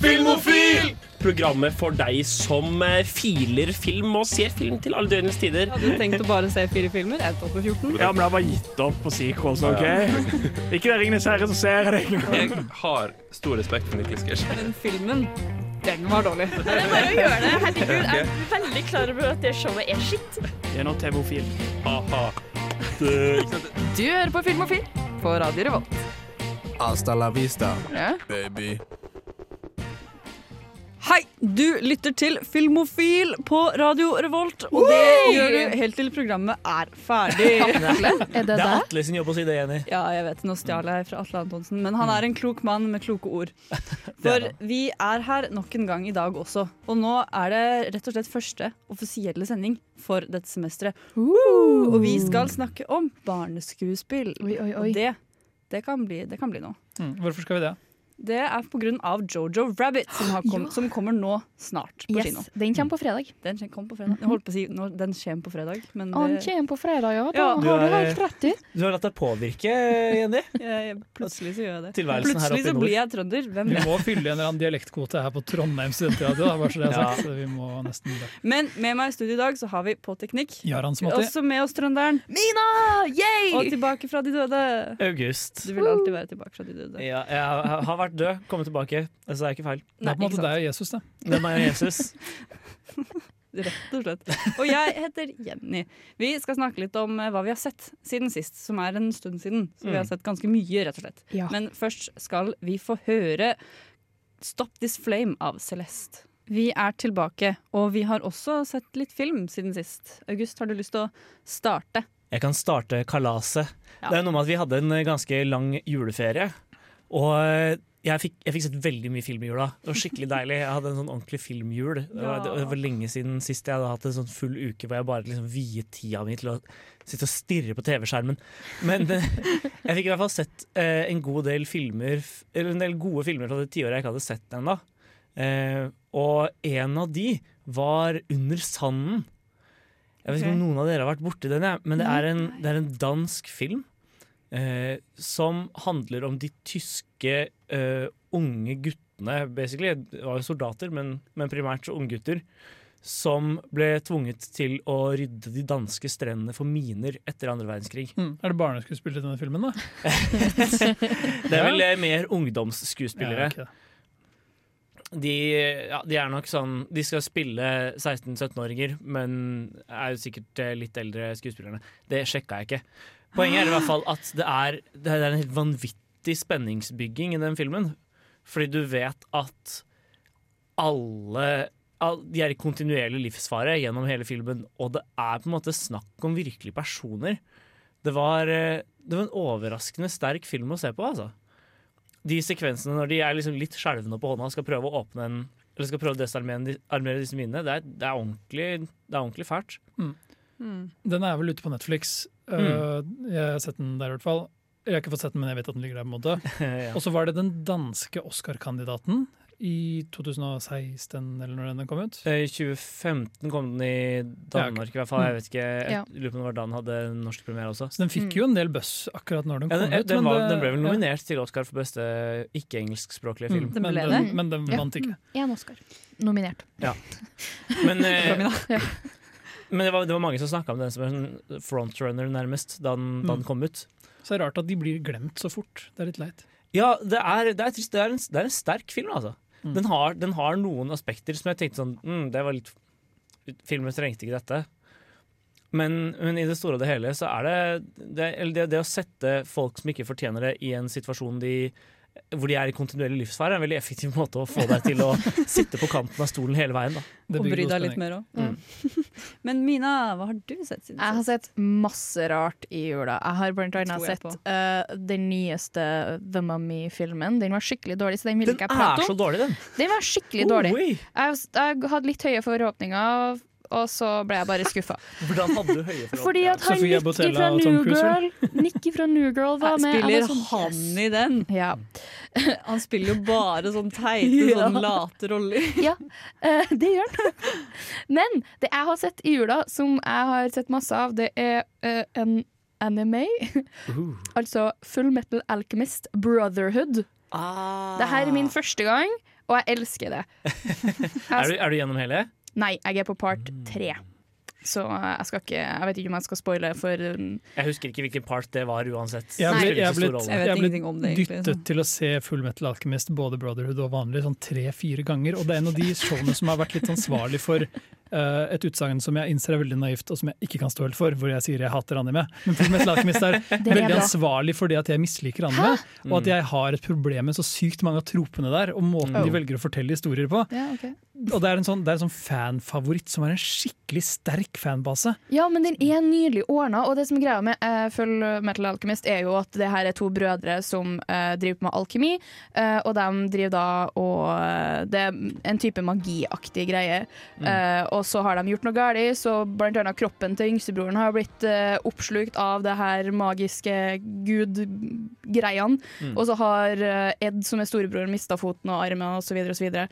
Filmofil! Programmet for deg som eh, filer film og ser film til alle døgnets tider. Hadde du tenkt å bare se fire filmer? Jeg tok på 14. Ja, men jeg har bare gitt opp på sequels, OK? Ikke det Ringenes herre, så ser jeg det. Jeg har stor respekt for Niklas Gersh. Den filmen, den var dårlig. Det er bare å gjøre det. Herregud, jeg er veldig klar over at det showet er skitt. Det er nå TV-ofil. Ha-ha. Du hører på Filmofil på Radio Revolt. Hasta la vista, Ja. baby. Hei, du lytter til Filmofil på Radio Revolt, og det gjør du helt til programmet er ferdig. Er det Det er? Atle sin jobb å si det, Jenny. Ja, jeg vet, nå stjal jeg fra Atle Antonsen, men han er en klok mann med kloke ord. For vi er her nok en gang i dag også, og nå er det rett og slett første offisielle sending for dette semesteret. Og vi skal snakke om barneskuespill. Oi, oi, oi. Og det, det, kan bli, det kan bli noe. Mm, Hvorfor skal vi det? Det er av Jojo Rabbit, som, har kom, som kommer nå snart på kino. Den kommer på fredag. Den kommer på fredag. Jeg holdt på å si nå, den kommer på fredag, men Å, Den kommer på fredag, ja. Da Ja. har Du helt rett i. Du har latt deg påvirke, Jenny. jeg, plutselig så gjør jeg det. Tilværelsen her Plutselig oppe i så blir jeg trønder. Hvem Vi må fylle en eller annen dialektkvote her på Trondheim studentradio. Bare så det er Ja. sagt, så vi må nesten det. Men med meg i studio i dag så har vi på teknikk. Også med oss trønderen. Mina! Yay! Og tilbake fra de døde. August. Du vil alltid være tilbake fra de døde. Ja, jeg har vært død, kommet tilbake. Altså, det er ikke feil. Det er på en måte deg og Jesus, det. Det er meg og Jesus. Rett og slett. Og jeg heter Jenny. Vi skal snakke litt om eh, hva vi har sett siden sist, som er en stund siden. Så vi har Mm. sett ganske mye, rett og slett. Ja. Men først skal vi få høre Stop This Flame av Celeste. Vi er tilbake, og vi har også sett litt film siden sist. August, har du lyst til å starte? Jeg kan starte kalaset. Ja. Det er noe med at vi hadde en ganske lang juleferie. Og eh, jeg fikk, jeg fikk sett veldig mye film i jula. Det var skikkelig deilig. Jeg hadde en sånn ordentlig filmjul. Det var, det var lenge siden sist jeg hadde hatt en sånn full uke hvor jeg bare liksom viet tida mi til å sitte og stirre på TV-skjermen. Men eh, jeg fikk i hvert fall sett eh, en god del filmer Eller en del gode filmer fra det tiåret jeg ikke hadde sett ennå. Eh, og en av de var Under sanden. Jeg vet ikke om noen av dere har vært borti den, men det er en, det er en dansk film eh, som handler om de tyske eh, unge guttene, basically. Det var jo soldater, men, men primært unggutter. Som ble tvunget til å rydde de danske strendene for miner etter andre verdenskrig. Mm. Er det barneskuespill i denne filmen, da? Det er vel eh, mer ungdomsskuespillere. Ja, okay. De, ja, de er nok sånn De skal spille 16-17-åringer, men er jo sikkert eh, litt eldre skuespillerne. Det sjekka jeg ikke. Poenget er i hvert fall at det er, det er en helt vanvittig spenningsbygging i den filmen. Fordi du vet at alle all, De er i kontinuerlig livsfare gjennom hele filmen, og det er på en måte snakk om virkelige personer. Det var, eh, det var en overraskende sterk film å se på, altså de sekvensene når de er liksom litt skjelvende på hånda og skal prøve å åpne en eller skal prøve å desarmere disse minnene, det er, det, ordentlig, det er ordentlig fælt. Den er vel ute på Netflix. Mm. jeg har sett den der i hvert fall. Jeg har ikke fått sett den, men jeg vet at den ligger der. på en måte. ja. Og så var det den danske Oscar-kandidaten i 2016, eller når den kom ut. Eh, I 2015 kom den i Danmark, i hvert fall. Jeg vet ikke, jeg lurer på om det da den hadde norsk premiere også. Så den fikk jo en del buzz akkurat når den Ja, kom den, ut. den, men var, det- den ble vel ja. nominert til Oscar for beste ikke-engelskspråklige film. Mm, Den men, den, men den Ja. vant ikke. Én Oscar. Nominert. Men, eh. Men det, var, det var mange som snakka om den som en frontrunner, nærmest, da den, da den Mm. kom ut. Så det er rart at de blir glemt så fort. Det er litt leit. Ja, det er, det er trist. Det er en, det er en sterk film, altså. Mm. Den, har, den har noen aspekter som jeg tenkte sånn mm, Det var litt Filmen trengte ikke dette. Men, men i det store og det hele så er det det, det det å sette folk som ikke fortjener det, i en situasjon de hvor de er i kontinuerlig livsfare, er en veldig effektiv måte å få deg til å sitte på kanten av stolen hele veien. Da. Og bry deg litt mer òg. Mm. Men Mina, hva har du sett siden Jeg har sett masse rart i jula. Jeg har blant annet sett eh, den nyeste The Mummy-filmen. Den var skikkelig dårlig, så den vil ikke jeg er så dårlig, den! Den var skikkelig dårlig. Jeg, jeg hadde litt høye forhåpninger, og så ble jeg bare skuffa. hvordan hadde du høye forhåpninger? Fordi at han Nicky fra New Girl Nicky fra New Girl var med. Spiller han, sånn, han yes. i den? Ja. Han spiller jo bare sånn teite, Ja. sånn late roller. ja, uh, det gjør han. Men det jeg har sett i jula, som jeg har sett masse av, det er uh, en anime. Uh. altså Full Metal Alchemist Brotherhood. Ah. Det her er min første gang, og jeg elsker det. Er du, er du gjennom hele? Nei, jeg er på part Mm. tre. Så jeg skal ikke Jeg vet ikke om jeg skal spoile for um, Jeg husker ikke hvilken part det var uansett. Jeg ble, jeg ble. Jeg ble, jeg ble dyttet til å se Full Metal Alchemist, både Brotherhood og vanlig, sånn tre-fire ganger. Og det er en av de showene som har vært litt ansvarlig for uh, et utsagn som jeg innser er veldig naivt, og som jeg ikke kan stå helt for, hvor jeg sier jeg hater anime. Men Full Metal Alchemist er er veldig bra. ansvarlig for det at jeg misliker anime, og at jeg har et problem med så sykt mange av tropene der, og måten Mm. de velger å fortelle historier på. ja, ok. Og det er en sånn, det er en sånn fanfavoritt som har en skikkelig sterk fanbase. ja, men den er nydelig ordna, og det som er greia med uh, Full Metal Alchemist, er jo at det her er to brødre som uh, driver med alkemi, uh, og de driver da og Det er en type magiaktig greie. Eh, og så har de gjort noe galt, så blant annet kroppen til yngstebroren har blitt oppslukt av det her magiske gud-greiene. Og så har Ed, som er storebroren, mista foten og armen osv., og, så videre,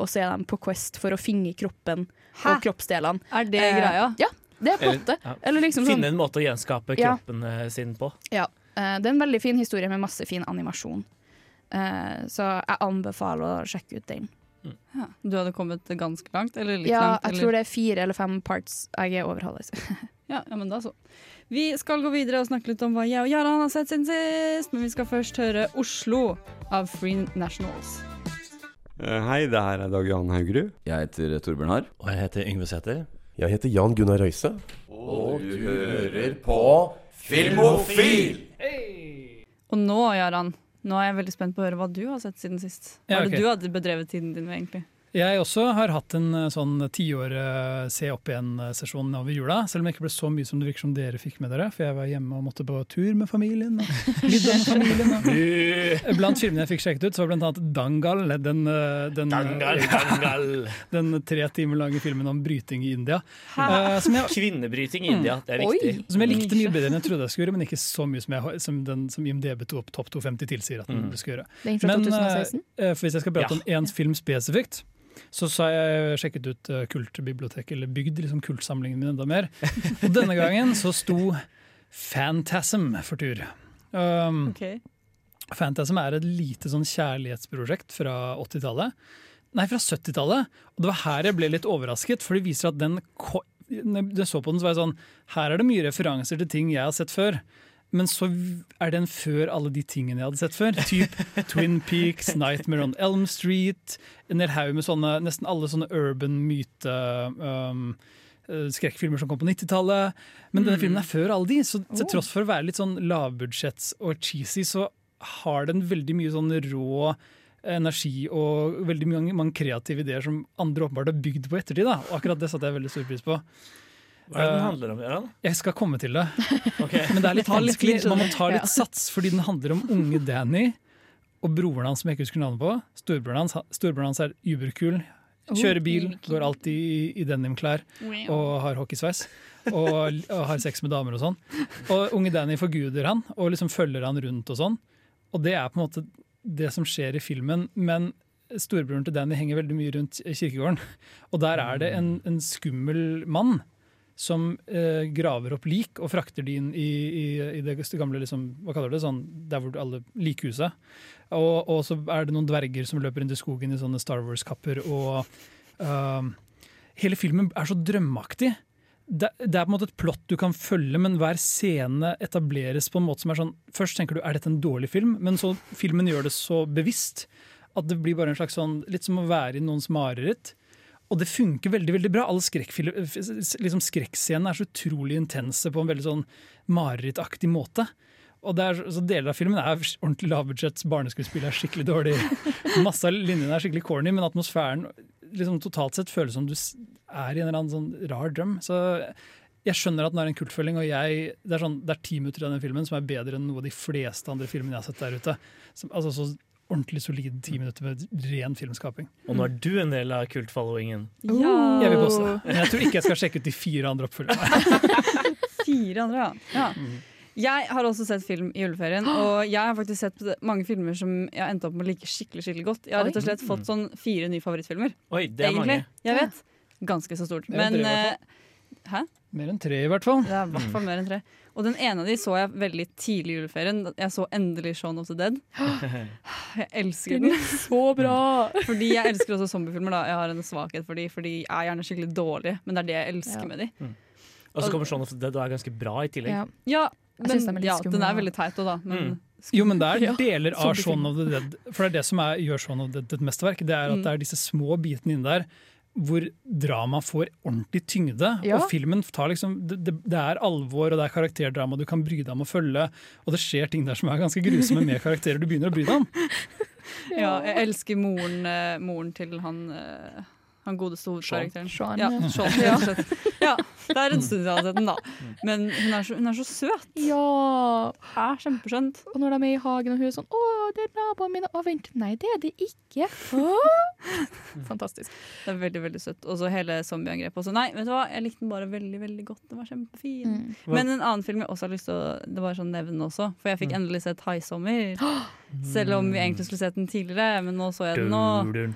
og så er de på Quest for å finne kroppen Hæ? og kroppsdelene. Er det Eh, greia? Ja, det er plottet. ja. Eller liksom sånn Finne en måte å gjenskape Ja. kroppen eh, sin på. ja. Eh, Det er en veldig fin historie med masse fin animasjon. Eh, Så jeg anbefaler å sjekke ut den. Ja. Du hadde kommet ganske langt? Eller litt Ja, langt? jeg tror det er fire eller fem parts. Jeg er over halvveis. Ja, ja, men da så. Vi skal gå videre og snakke litt om hva jeg og Jaran har sett siden sist, men vi skal først høre Oslo av Free Nationals. Eh, Hei, det her er Dag Johan Haugerud. Jeg heter Torbjørn Harr. Og jeg heter Yngve Sæther. Jeg heter Jan Gunnar Røise. Og du hører på Filmofil! Og nå, Jaran, nå er jeg veldig spent på å høre hva du har sett siden sist. Hva Ja, er det du hadde bedrevet tiden din med, egentlig? Jeg også har hatt en eh, sånn tiår eh, se opp igjen-sesjon over jula. Selv om det ikke ble så mye som det virker som dere fikk med dere. For jeg var hjemme og måtte på tur med familien. Og middag med familien og. Blant filmene jeg fikk sjekket ut, så var blant annet Dangal. Den, eh, den, Dangal, dangal. den tre timer lange filmen om bryting i India. Eh, som, jeg, Kvinnebryting i India, det er Oi. viktig. som jeg likte mye bedre enn jeg trodde jeg skulle gjøre, men ikke så mye som, jeg, som, den, som IMDb to- topp 250 tilsier at den Mm. skal gjøre. Men 2016. for hvis jeg skal prate Ja. om én film spesifikt, så har jeg sjekket ut uh, kultbibliotek, eller bygd liksom kultsamlingen min enda mer. Og denne gangen så sto Fantasm for tur. Um, okay. Fantasm er et lite sånn kjærlighetsprosjekt fra 80-tallet. Nei, fra 70-tallet. Og det var her jeg ble litt overrasket, for det viser at den Når jeg så på den, så var jeg sånn Her er det mye referanser til ting jeg har sett før. Men så er den før alle de tingene jeg hadde sett før. Typ Twin Peaks, Nightmare on Elm Street. En hel haug med sånne, nesten alle sånne urban myte um, eh, skrekkfilmer som kom på 90-tallet. Men denne filmen er før alle de, så til tross for å være litt sånn lavbudsjetts og cheesy, så har den veldig mye sånn rå energi og veldig mange, mange kreative ideer som andre åpenbart har bygd på ettertid. Da. Og akkurat det satte jeg veldig stor pris på. Hva er det den Eh, handler om? Gøran? Jeg skal komme til det. Okay. Men det er litt vanskelig. Man må ta litt sats, fordi den handler om unge Danny og broren hans som jeg ikke husker navnet på. Storebroren hans, storebroren hans er uberkul. Kjører bil, går alltid i, i denimklær og har hockeysveis. Og, og har sex med damer og sånn. Og unge Danny forguder han og liksom følger han rundt og sånn. Og det er på en måte det som skjer i filmen. Men storebroren til Danny henger veldig mye rundt kirkegården. Og der er det en, en skummel mann som eh, graver opp lik og frakter de inn i, i, i det gamle liksom, hva kaller det, sånn, der hvor alle likhuset. Og, og så er det noen dverger som løper inn i skogen i sånne Star Wars-kapper. Og uh, hele filmen er så drømmeaktig. Det, det er på en måte et plott du kan følge, men hver scene etableres på en måte som er sånn Først tenker du er dette en dårlig film, men så filmen gjør det så bevisst at det blir bare en slags sånn Litt som å være i noens mareritt. Og det funker veldig veldig bra. Alle liksom skrekkscenene er så utrolig intense på en veldig sånn marerittaktig måte. Og er, så Deler av filmen er ordentlig lavbudsjetts, barneskuespillet er skikkelig dårlig. Masse av linjene er skikkelig corny, men atmosfæren liksom totalt sett føles som du er i en eller annen sånn rar drøm. Så jeg skjønner at den er en kultfølging, og jeg, det er sånn, det er minutter av den filmen som er bedre enn noe av de fleste andre filmene jeg har sett der ute. Som, altså så ordentlig solide ti minutter med ren filmskaping. Og nå er du en del av kultfollowingen. Ja. Jeg vil påstå. Men jeg tror ikke jeg skal sjekke ut de fire andre oppfølgerne. Fire andre, ja. ja. Jeg har også sett film i juleferien, og jeg har faktisk sett mange filmer som jeg har endt opp med å like skikkelig skikkelig godt. Jeg har rett og slett fått sånn fire nye favorittfilmer. Oi, det er Egentlig. mange. Jeg vet. Ganske så stort. Men eh, Hæ? Mer enn tre, i hvert fall. Ja, er i hvert fall mer enn tre. Og den ene av de så jeg veldig tidlig i juleferien. Jeg så endelig Shaun of the Dead. Jeg elsker Den den. er så bra! Fordi jeg elsker også zombiefilmer. da Jeg har en svakhet for de, for de er gjerne skikkelig dårlige. Men det er det jeg elsker Ja. med de. Og så kommer Shaun of the Dead og er ganske bra i tillegg. Ja. Ja, men, den er ja, den er veldig teit òg, da. Men Mm. Jo, men det er deler av. Shaun of the Dead. For det er det som er, gjør Shaun of the Dead et mesterverk. Det er at Mm. det er disse små bitene inni der hvor drama får ordentlig tyngde. Ja. Og filmen tar liksom det, det, det er alvor, og det er karakterdrama du kan bry deg om å følge. Og det skjer ting der som er ganske grusomme med karakterer du begynner å bry deg om. ja, jeg elsker moren, eh, moren til han eh, han godeste hovedkarakteren. Sean, Ja, ja. Sean, ja. ja, det er en stund siden jeg har sett den, da. Men hun er så, hun er så søt. Ja! Er kjempeskjønt. Og når de er i hagen, og hun er sånn 'Å, det er naboene mine.' Å, vent, nei, det er det ikke. Fantastisk. Det er veldig veldig søtt. Og så hele zombieangrepet også. Nei, vet du hva, jeg likte den bare veldig veldig godt. Den var kjempefin. Mm. Men en annen film jeg også har lyst til å Det var sånn nevne også, for jeg fikk endelig sett 'Haisommer'. Selv om vi egentlig skulle sett den tidligere, men nå så jeg den nå.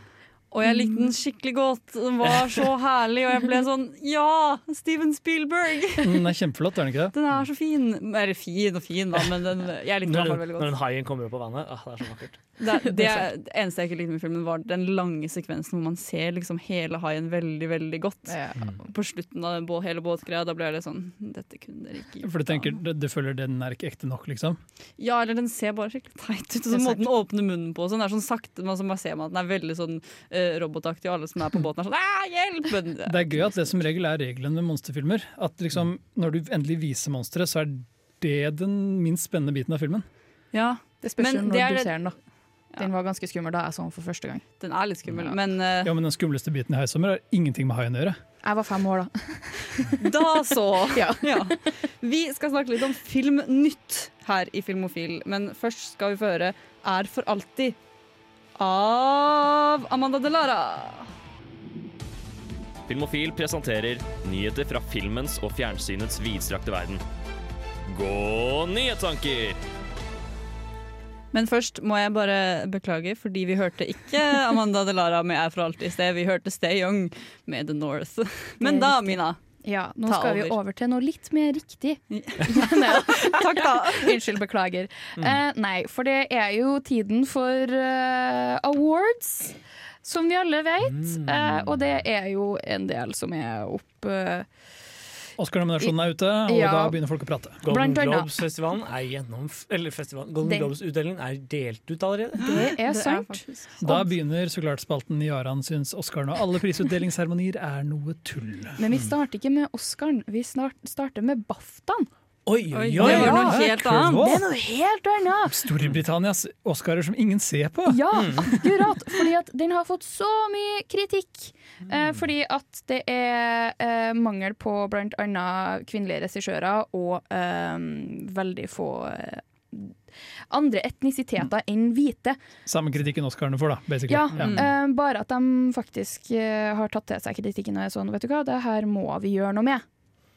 Og jeg likte den skikkelig godt. Den var så herlig, og jeg ble sånn Ja! Steven Spielberg! Den er kjempeflott, er den ikke det? Den er så fin. Eller fin og fin, da, men den, jeg likte den fall veldig når den haien kommer opp av vannet. Ah, det er så vakkert. Det, det, det eneste jeg ikke likte med filmen, var den lange sekvensen hvor man ser liksom hele haien veldig, veldig godt. På slutten av hele båtgreia, da ble jeg litt sånn Dette kunne dere ikke gjort. For du tenker, det, det føler den er ikke ekte nok, liksom? Ja, eller den ser bare skikkelig teit ut. Sånn så måten den åpner munnen på, og sånn, det er sånn sakte, man så bare ser man at den er veldig sånn uh, robotaktig, og alle som er på båten er sånn «Ah, hjelp! Men, Det er gøy at det som regel er regelen med monsterfilmer. At liksom, når du endelig viser monsteret, så er det den minst spennende biten av filmen. ja, Det spørs jo når det er du ser den, da. Den var ganske skummel da jeg så den for første gang. den er litt skummel, men uh, Ja, Men den skumleste biten i Haisommer har ingenting med haien å gjøre. Jeg var fem år da. da så! Ja. Ja. Vi skal snakke litt om Filmnytt her i Filmofil, men først skal vi få høre Er for alltid av Amanda Delara. Filmofil presenterer nyheter fra filmens og fjernsynets vidstrakte verden. Gå nyhetstanker! Men først må jeg bare beklage, fordi vi hørte ikke Amanda Delara med Er for alltid i sted. Vi hørte Stay Young med The North. Men da. Mina. Ja, nå Ta skal vi over. over til noe litt mer riktig. Takk, da. Unnskyld, beklager. Eh, nei, for det er jo tiden for uh, awards, som vi alle vet. Uh, og det er jo en del som er opp Oscar-nominasjonen er ute, og Ja. da begynner folk å prate. Golden. Globes-festivalen er gjennom Eller festivalen, Golden Globes-utdelingen er delt ut allerede. Det er sant. Da begynner så klart spalten Jaran syns Oscaren og alle prisutdelingsseremonier er noe tull. Men vi starter ikke med Oscaren, vi snart, starter med BAFTAen. Oi, Oi, oi, det var noe helt annet. Det er noe helt annet! Storbritannias Oscarer som ingen ser på. Ja, akkurat. Fordi at den har fått så mye kritikk. Eh, fordi at det er eh, mangel på blant annet kvinnelige regissører og eh, veldig få eh, andre etnisiteter enn hvite. Samme kritikken Oscarene får, da. basically. Ja, Mm. eh, Bare at de faktisk har tatt til seg kritikken og er sånn, vet du hva, det her må vi gjøre noe med.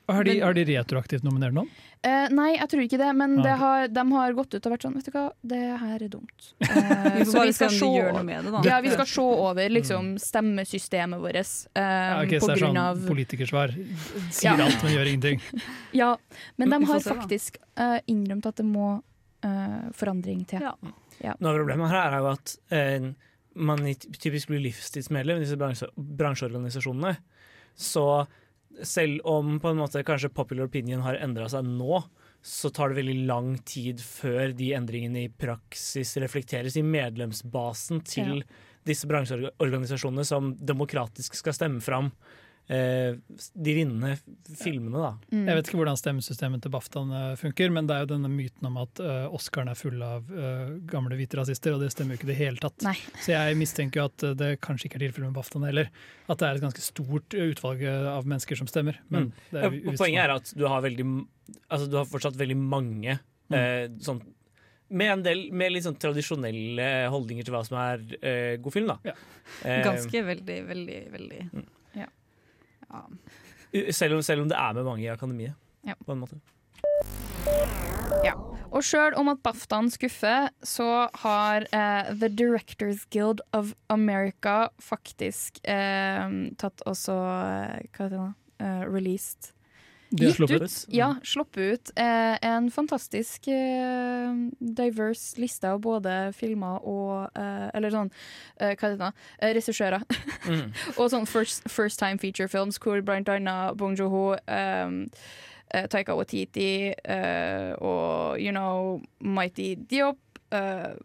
Har, de, Men- har de retroaktivt nominert noen? Uh, nei, jeg tror ikke det, men Ah, det har, de har gått ut og vært sånn Vet du hva, det her er dumt. Uh, Vi får så bare vi se skal om de se gjør noe med det, da. Ja, vi skal se over liksom, stemmesystemet vårt eh, Ja, ok, på så det er sånn av politikersvar. Sier Ja. alt, men gjør ingenting. Ja, men de har faktisk uh, innrømt at det må eh, forandring til. Ja. Noe av problemet her er jo at man typisk blir livstidsmedlem i disse bransje, bransjeorganisasjonene. Så selv om på en måte kanskje popular opinion har endra seg nå, så tar det veldig lang tid før de endringene i praksis reflekteres i medlemsbasen til Ja. disse bransjeorganisasjonene som demokratisk skal stemme fram eh, de vinnende filmene, da. Mm. Jeg vet ikke hvordan stemmesystemet til BAFTAene eh, funker, men det er jo denne myten om at uh, Oscaren er full av uh, gamle hvite rasister, og det stemmer jo ikke i det hele tatt. Nei. Så jeg mistenker jo at det kanskje ikke er tilfellet med BAFTAene heller. At det er et ganske stort utvalg av mennesker som stemmer. Men Mm. det Ja, er og Poenget er at du har veldig Altså du har fortsatt veldig mange eh, sånn med en del med litt sånn tradisjonelle holdninger til hva som er eh, god film, da. Eh, Ganske veldig, veldig, veldig Ja. Ja. selv, om, selv om det er med mange i akademiet, Ja. på en måte. Og sjøl om at BAFTAen skuffer, så har eh, The Directors Guild of America faktisk eh, tatt også eh, Hva heter det? Eh, released gitt sluppet. ut, ja, sluppet ut eh, en fantastisk eh, diverse liste av både filmer og eh, Eller sånn, eh, hva heter det? Eh, Regissører. Mm. og sånn first, first time feature films hvor blant annet Bong Joon-ho um, eh, Taika Waititi eh, og you know Mighty Diop eh,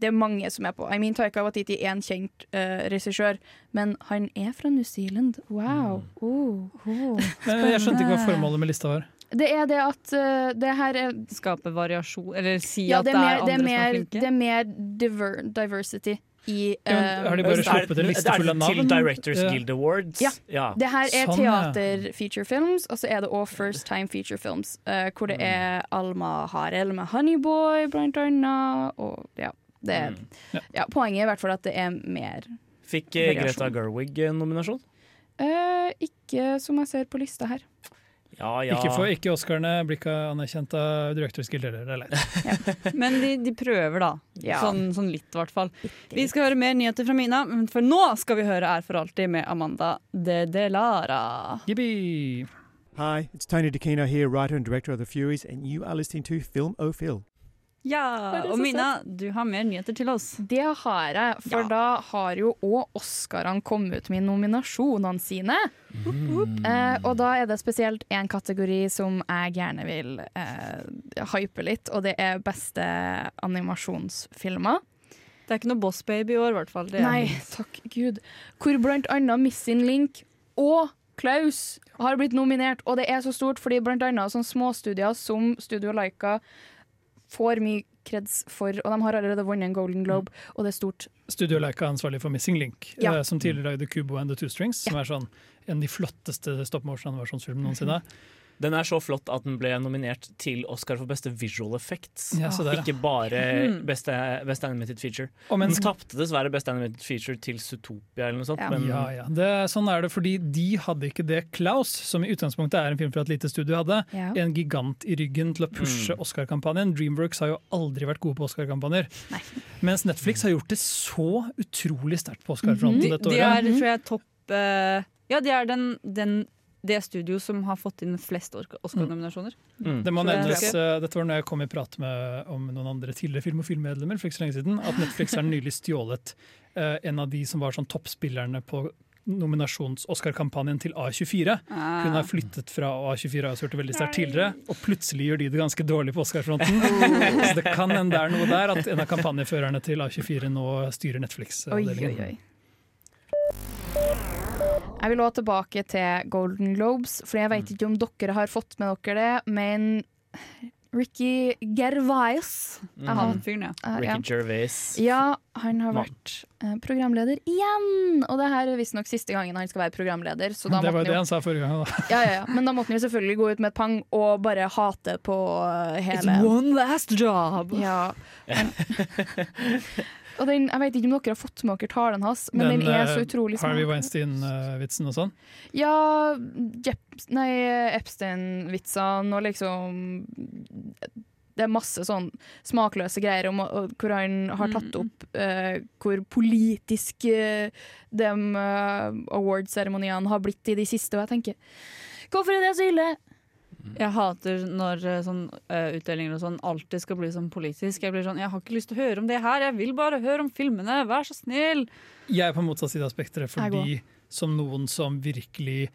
Det er mange som er på. I mean, Taika Watiti er en kjent uh, regissør, men han er fra New Zealand. Wow. Oh, oh. Jeg skjønte ikke hva formålet med lista var. Det er det at uh, det her er Skape variasjon, eller si ja, at det er er, mer, det er andre som er flinke? det er mer diver, diversity i Ja, eh, har de bare sluppet en liste full av navn? Til Directors Ja. Guild Awards. Ja. Det her er Sånn, teater-feature-films, og så er det òg First Time Feature-films. eh, hvor Mm. det er Alma Harel med Honeyboy, blant annet. Og ja, det Mm. ja, poenget er i hvert fall at det er mer Fikk Greta Gerwig en nominasjon? Eh, Ikke som jeg ser på lista her. Ja, ja. Ikke, for, ikke Oscarene blir ikke anerkjent av Directors Guild heller. det er leit. Men de, de prøver, da. Ja. Sånn, sånn litt, i hvert fall. Vi skal høre mer nyheter fra Mina, men for nå skal vi høre Er for alltid med Amanda De Delara. Yippee! Hi, it's Tony DeCino here, writer and director of The Furies, and you are listening to Film O Phil. Ja, og Mina, du har mer nyheter til oss. Det har jeg, for da har jo òg Oscarene kommet ut med nominasjonene sine. Eh, og da er det spesielt én kategori som jeg gjerne vil eh, hype litt, og det er beste animasjonsfilmer. Det er ikke noe Boss Baby i år, i hvert fall. Det Nei, takk Gud. Hvor blant annet Missing Link og Klaus har blitt nominert, og det er så stort fordi blant annet sånne småstudier som Studio Laika får mye kreds for, og de har allerede vunnet en Golden Globe, og det er stort. Studio Leica er ansvarlig for Missing Link, Ja. eh, som tidligere lagde Kubo and the Two Strings, som er sånn en av de flotteste stop motion-animasjonsfilmene noensinne. Den er så flott at den ble nominert til Oscar for beste visual effects. Ja, så der. Ikke bare Mhm. beste, best animated feature. Og men- den tapte dessverre best animated feature til Zootopia eller noe sånt. Men ja, ja. Det, sånn er det fordi de hadde ikke det Klaus, som i utgangspunktet er en film fra et lite studio, hadde. Ja. En gigant i ryggen til å pushe Mm. Oscar-kampanjen. Dreamworks har jo aldri vært gode på Oscar-kampanjer. Mens Netflix har gjort det så utrolig sterkt på Oscar-fronten De, dette de året. er, tror jeg, topp Uh Ja, de er den, den, det studio som har fått inn flest Oscar- Oscar-nominasjoner. Det må Så det er nevnes, eh, Dette var når jeg kom i prat med om noen andre tidligere Film- og filmmedlemmer for ikke så lenge siden, at Netflix har nylig stjålet uh, en av de som var sånn toppspillerne på nominasjons-Oscar-kampanjen til A24. Ah. Hun har flyttet fra A24 og har hørt det veldig sterkt tidligere, og plutselig gjør de det ganske dårlig på Oscar-fronten. Så det kan hende det er noe der at en av kampanjeførerne til A24 nå styrer Netflix-avdelingen. Jeg vil òg tilbake til Golden Globes, for jeg vet ikke om dere har fått med dere det, men Ricky Gervais er Han fyren, ja. Ricky Gervais. Ja, han har vært eh, programleder igjen! Og det her er visstnok siste gangen han skal være programleder. Så da Det var jo det han han sa forrige gang. Da. ja, ja, ja. Men da måtte han jo selvfølgelig gå ut med et pang og bare hate på eh, hele It's one last job! Ja. Og den, jeg vet ikke om dere har fått med dere talen hans, men den, er så utrolig smart. Harvey. Weinstein-vitsen og sånn. Ja, Jep, nei, Epstein-vitsene og liksom Det er masse sånn smakløse greier om og, hvor han har tatt opp eh, hvor politisk uh, de uh, award-seremoniene har blitt i de siste, og jeg tenker Hvorfor er det så ille? Jeg hater når eh, sånn uh, utdelinger og sånn alltid skal bli sånn politisk. Jeg blir sånn, jeg har ikke lyst til å høre om det her, jeg vil bare høre om filmene, vær så snill! Jeg er på motsatt side av spekteret, fordi som noen som virkelig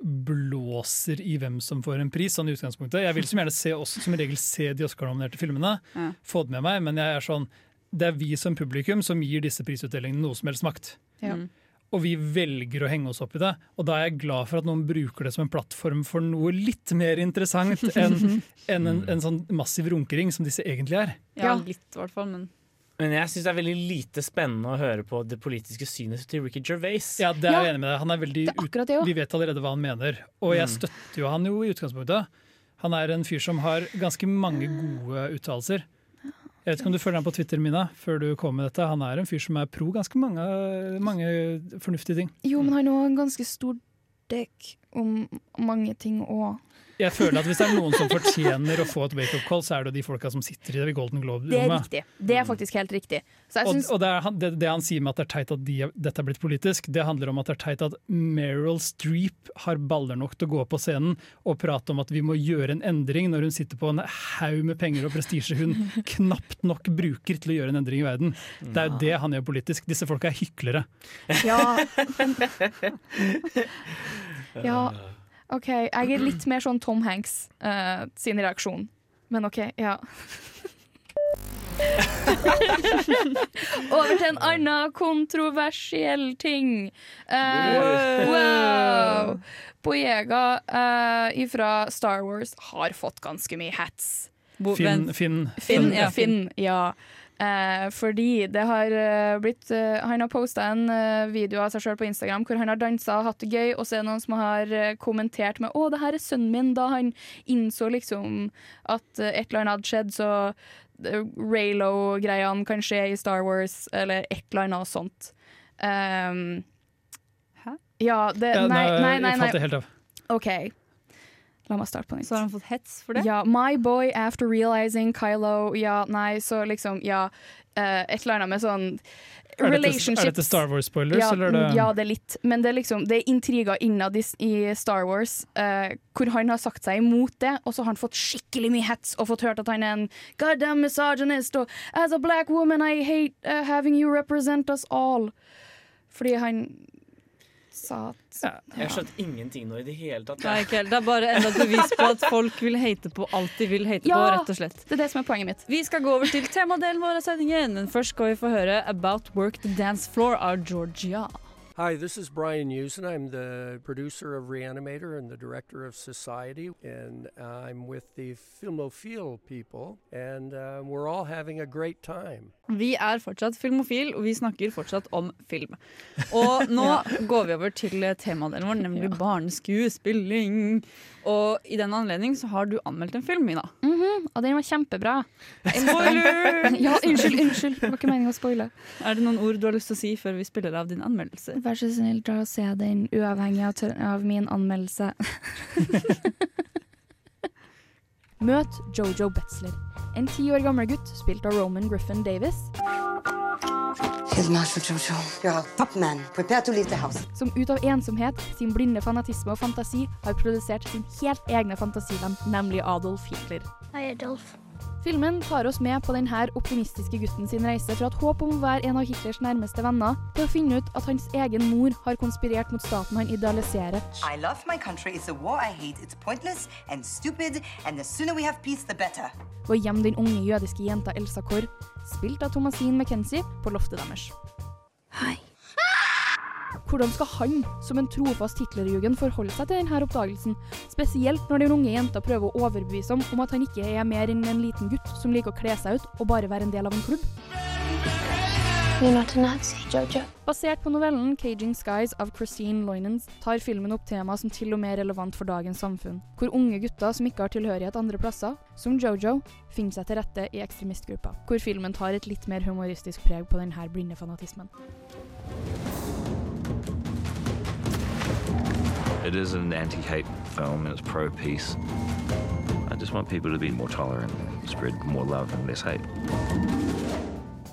blåser i hvem som får en pris, sånn i utgangspunktet. Jeg vil som gjerne se også, som regel se de Oscar-nominerte filmene, Ja. få det med meg, men jeg er sånn det er vi som publikum som gir disse prisutdelingene noe som helst makt. Ja. Mm. Og vi velger å henge oss opp i det. Og da er jeg glad for at noen bruker det som en plattform for noe litt mer interessant enn en, en, en sånn massiv runkering som disse egentlig er. Ja, litt i hvert fall, men Men jeg syns det er veldig lite spennende å høre på det politiske synet til Ricky Gervais. Ja, det er jeg enig med deg. Han er veldig er det. Vi vet allerede hva han mener. Og jeg Mm. støtter jo han jo i utgangspunktet. Han er en fyr som har ganske mange gode uttalelser. Jeg vet ikke om du følger ham på Twitter, Mina, før du kom med dette. Han er en fyr som er pro ganske mange, mange fornuftige ting. Jo, men han har en ganske stor dekk om mange ting òg. Jeg føler at Hvis det er noen som fortjener å få et wake-up call, så er det de folka som sitter i det Golden Det er Globe-rommet. riktig. Det er faktisk helt riktig. Så jeg Og, og det, er, han- det, det han sier med at det er teit at de, dette er blitt politisk, det handler om at det er teit at Meryl Streep har baller nok til å gå på scenen og prate om at vi må gjøre en endring, når hun sitter på en haug med penger og prestisje hun knapt nok bruker til å gjøre en endring i verden. Det er jo det han gjør politisk. Disse folka er hyklere. Ja. ja. OK, jeg er litt mer sånn Tom Hanks uh, sin reaksjon. Men OK, ja. Over til en annen kontroversiell ting. Uh, wow! Boyega uh, fra Star Wars har fått ganske mye hats. Bo- Finn. Finn. Finn, ja. Finn, ja. Eh, fordi det har eh, blitt eh, Han har posta en eh, video av seg sjøl på Instagram hvor han har dansa og hatt det gøy, og så er det noen som har eh, kommentert med 'Å, det her er sønnen min', da han innså liksom at eh, et eller annet hadde skjedd, så eh, Raylo-greiene kan skje i Star Wars, eller et eller annet sånt. Um, Hæ? Ja, det Ja, Nei, nei, nei, nei. falt det helt av. OK. La meg starte på nytt. Så har han fått hets for det? Ja, My boy after realizing Kylo Ja, nei, så liksom Ja, Uh, et eller annet med sånn Er dette, relationships. er dette Star Wars-spoilers, ja, eller er det ja, det er litt. Men det er liksom Det er intriger innad i, i Star Wars uh, hvor han har sagt seg imot det, og så har han fått skikkelig mye hets og fått hørt at han er en goddamn misogynist og As a black woman I hate uh, having you represent us all. Fordi han sa Ja, Jeg skjønte ingenting nå i det hele tatt. Nei, ikke. Det er bare enda et bevis på at folk vil hate på alt de vil hate på, rett og slett. Det er det som er poenget mitt. Vi skal gå over til temadelen vår av sendingen, men først skal vi få høre About Work the Dance Floor av Georgia. Hi, this is Brian Usen. I'm the producer of Reanimator and the director of Society, and I'm with the Filmofil people, and uh, we're all having a great time. Vi er fortsatt filmofil, og vi snakker fortsatt om film. Og nå går vi over til temadelen vår, nemlig barneskuespilling. Og i den anledning så har du anmeldt en film, Mina. Mhm, og den var kjempebra. Spoiler! ja, unnskyld, unnskyld. Det var ikke meningen å spoile. Er det noen ord du har lyst til å si før vi spiller av din anmeldelse? Vær så snill, dra og se den uavhengig av, av min anmeldelse. Møt Jojo Betzler, en ti år gammel gutt spilt av Roman Griffin Davis, som ut av ensomhet, sin blinde fanatisme og fantasi har produsert sin helt egne fantasiland, nemlig Adolf Hitler. Hei, Adolf. Filmen tar oss med på denne optimistiske gutten sin reise fra et håp om å være en av Hitlers nærmeste venner, til å finne ut at hans egen mor har konspirert mot staten han idealiserer, I love my country. It's a war I hate. It's pointless and stupid, and the sooner we have peace, the better. og gjemme den unge jødiske jenta Elsa Kår, spilt av Thomasine McKenzie, på loftet deres. Hvordan skal han, som en trofast Hitlerjugend, forholde seg til denne oppdagelsen? Spesielt når den unge jenta prøver å overbevise ham om at han ikke er mer enn en liten gutt som liker å kle seg ut og bare være en del av en klubb. You're not a Nazi, Jojo. Basert på novellen 'Caging Skies' av Christine Loinens tar filmen opp tema som til og med er relevant for dagens samfunn, hvor unge gutter som ikke har tilhørighet andre plasser, som Jojo, finner seg til rette i ekstremistgrupper, hvor filmen tar et litt mer humoristisk preg på denne blinde fanatismen. It is an anti-hate film and it's pro-peace. I just want people to be more tolerant spread more love and less hate.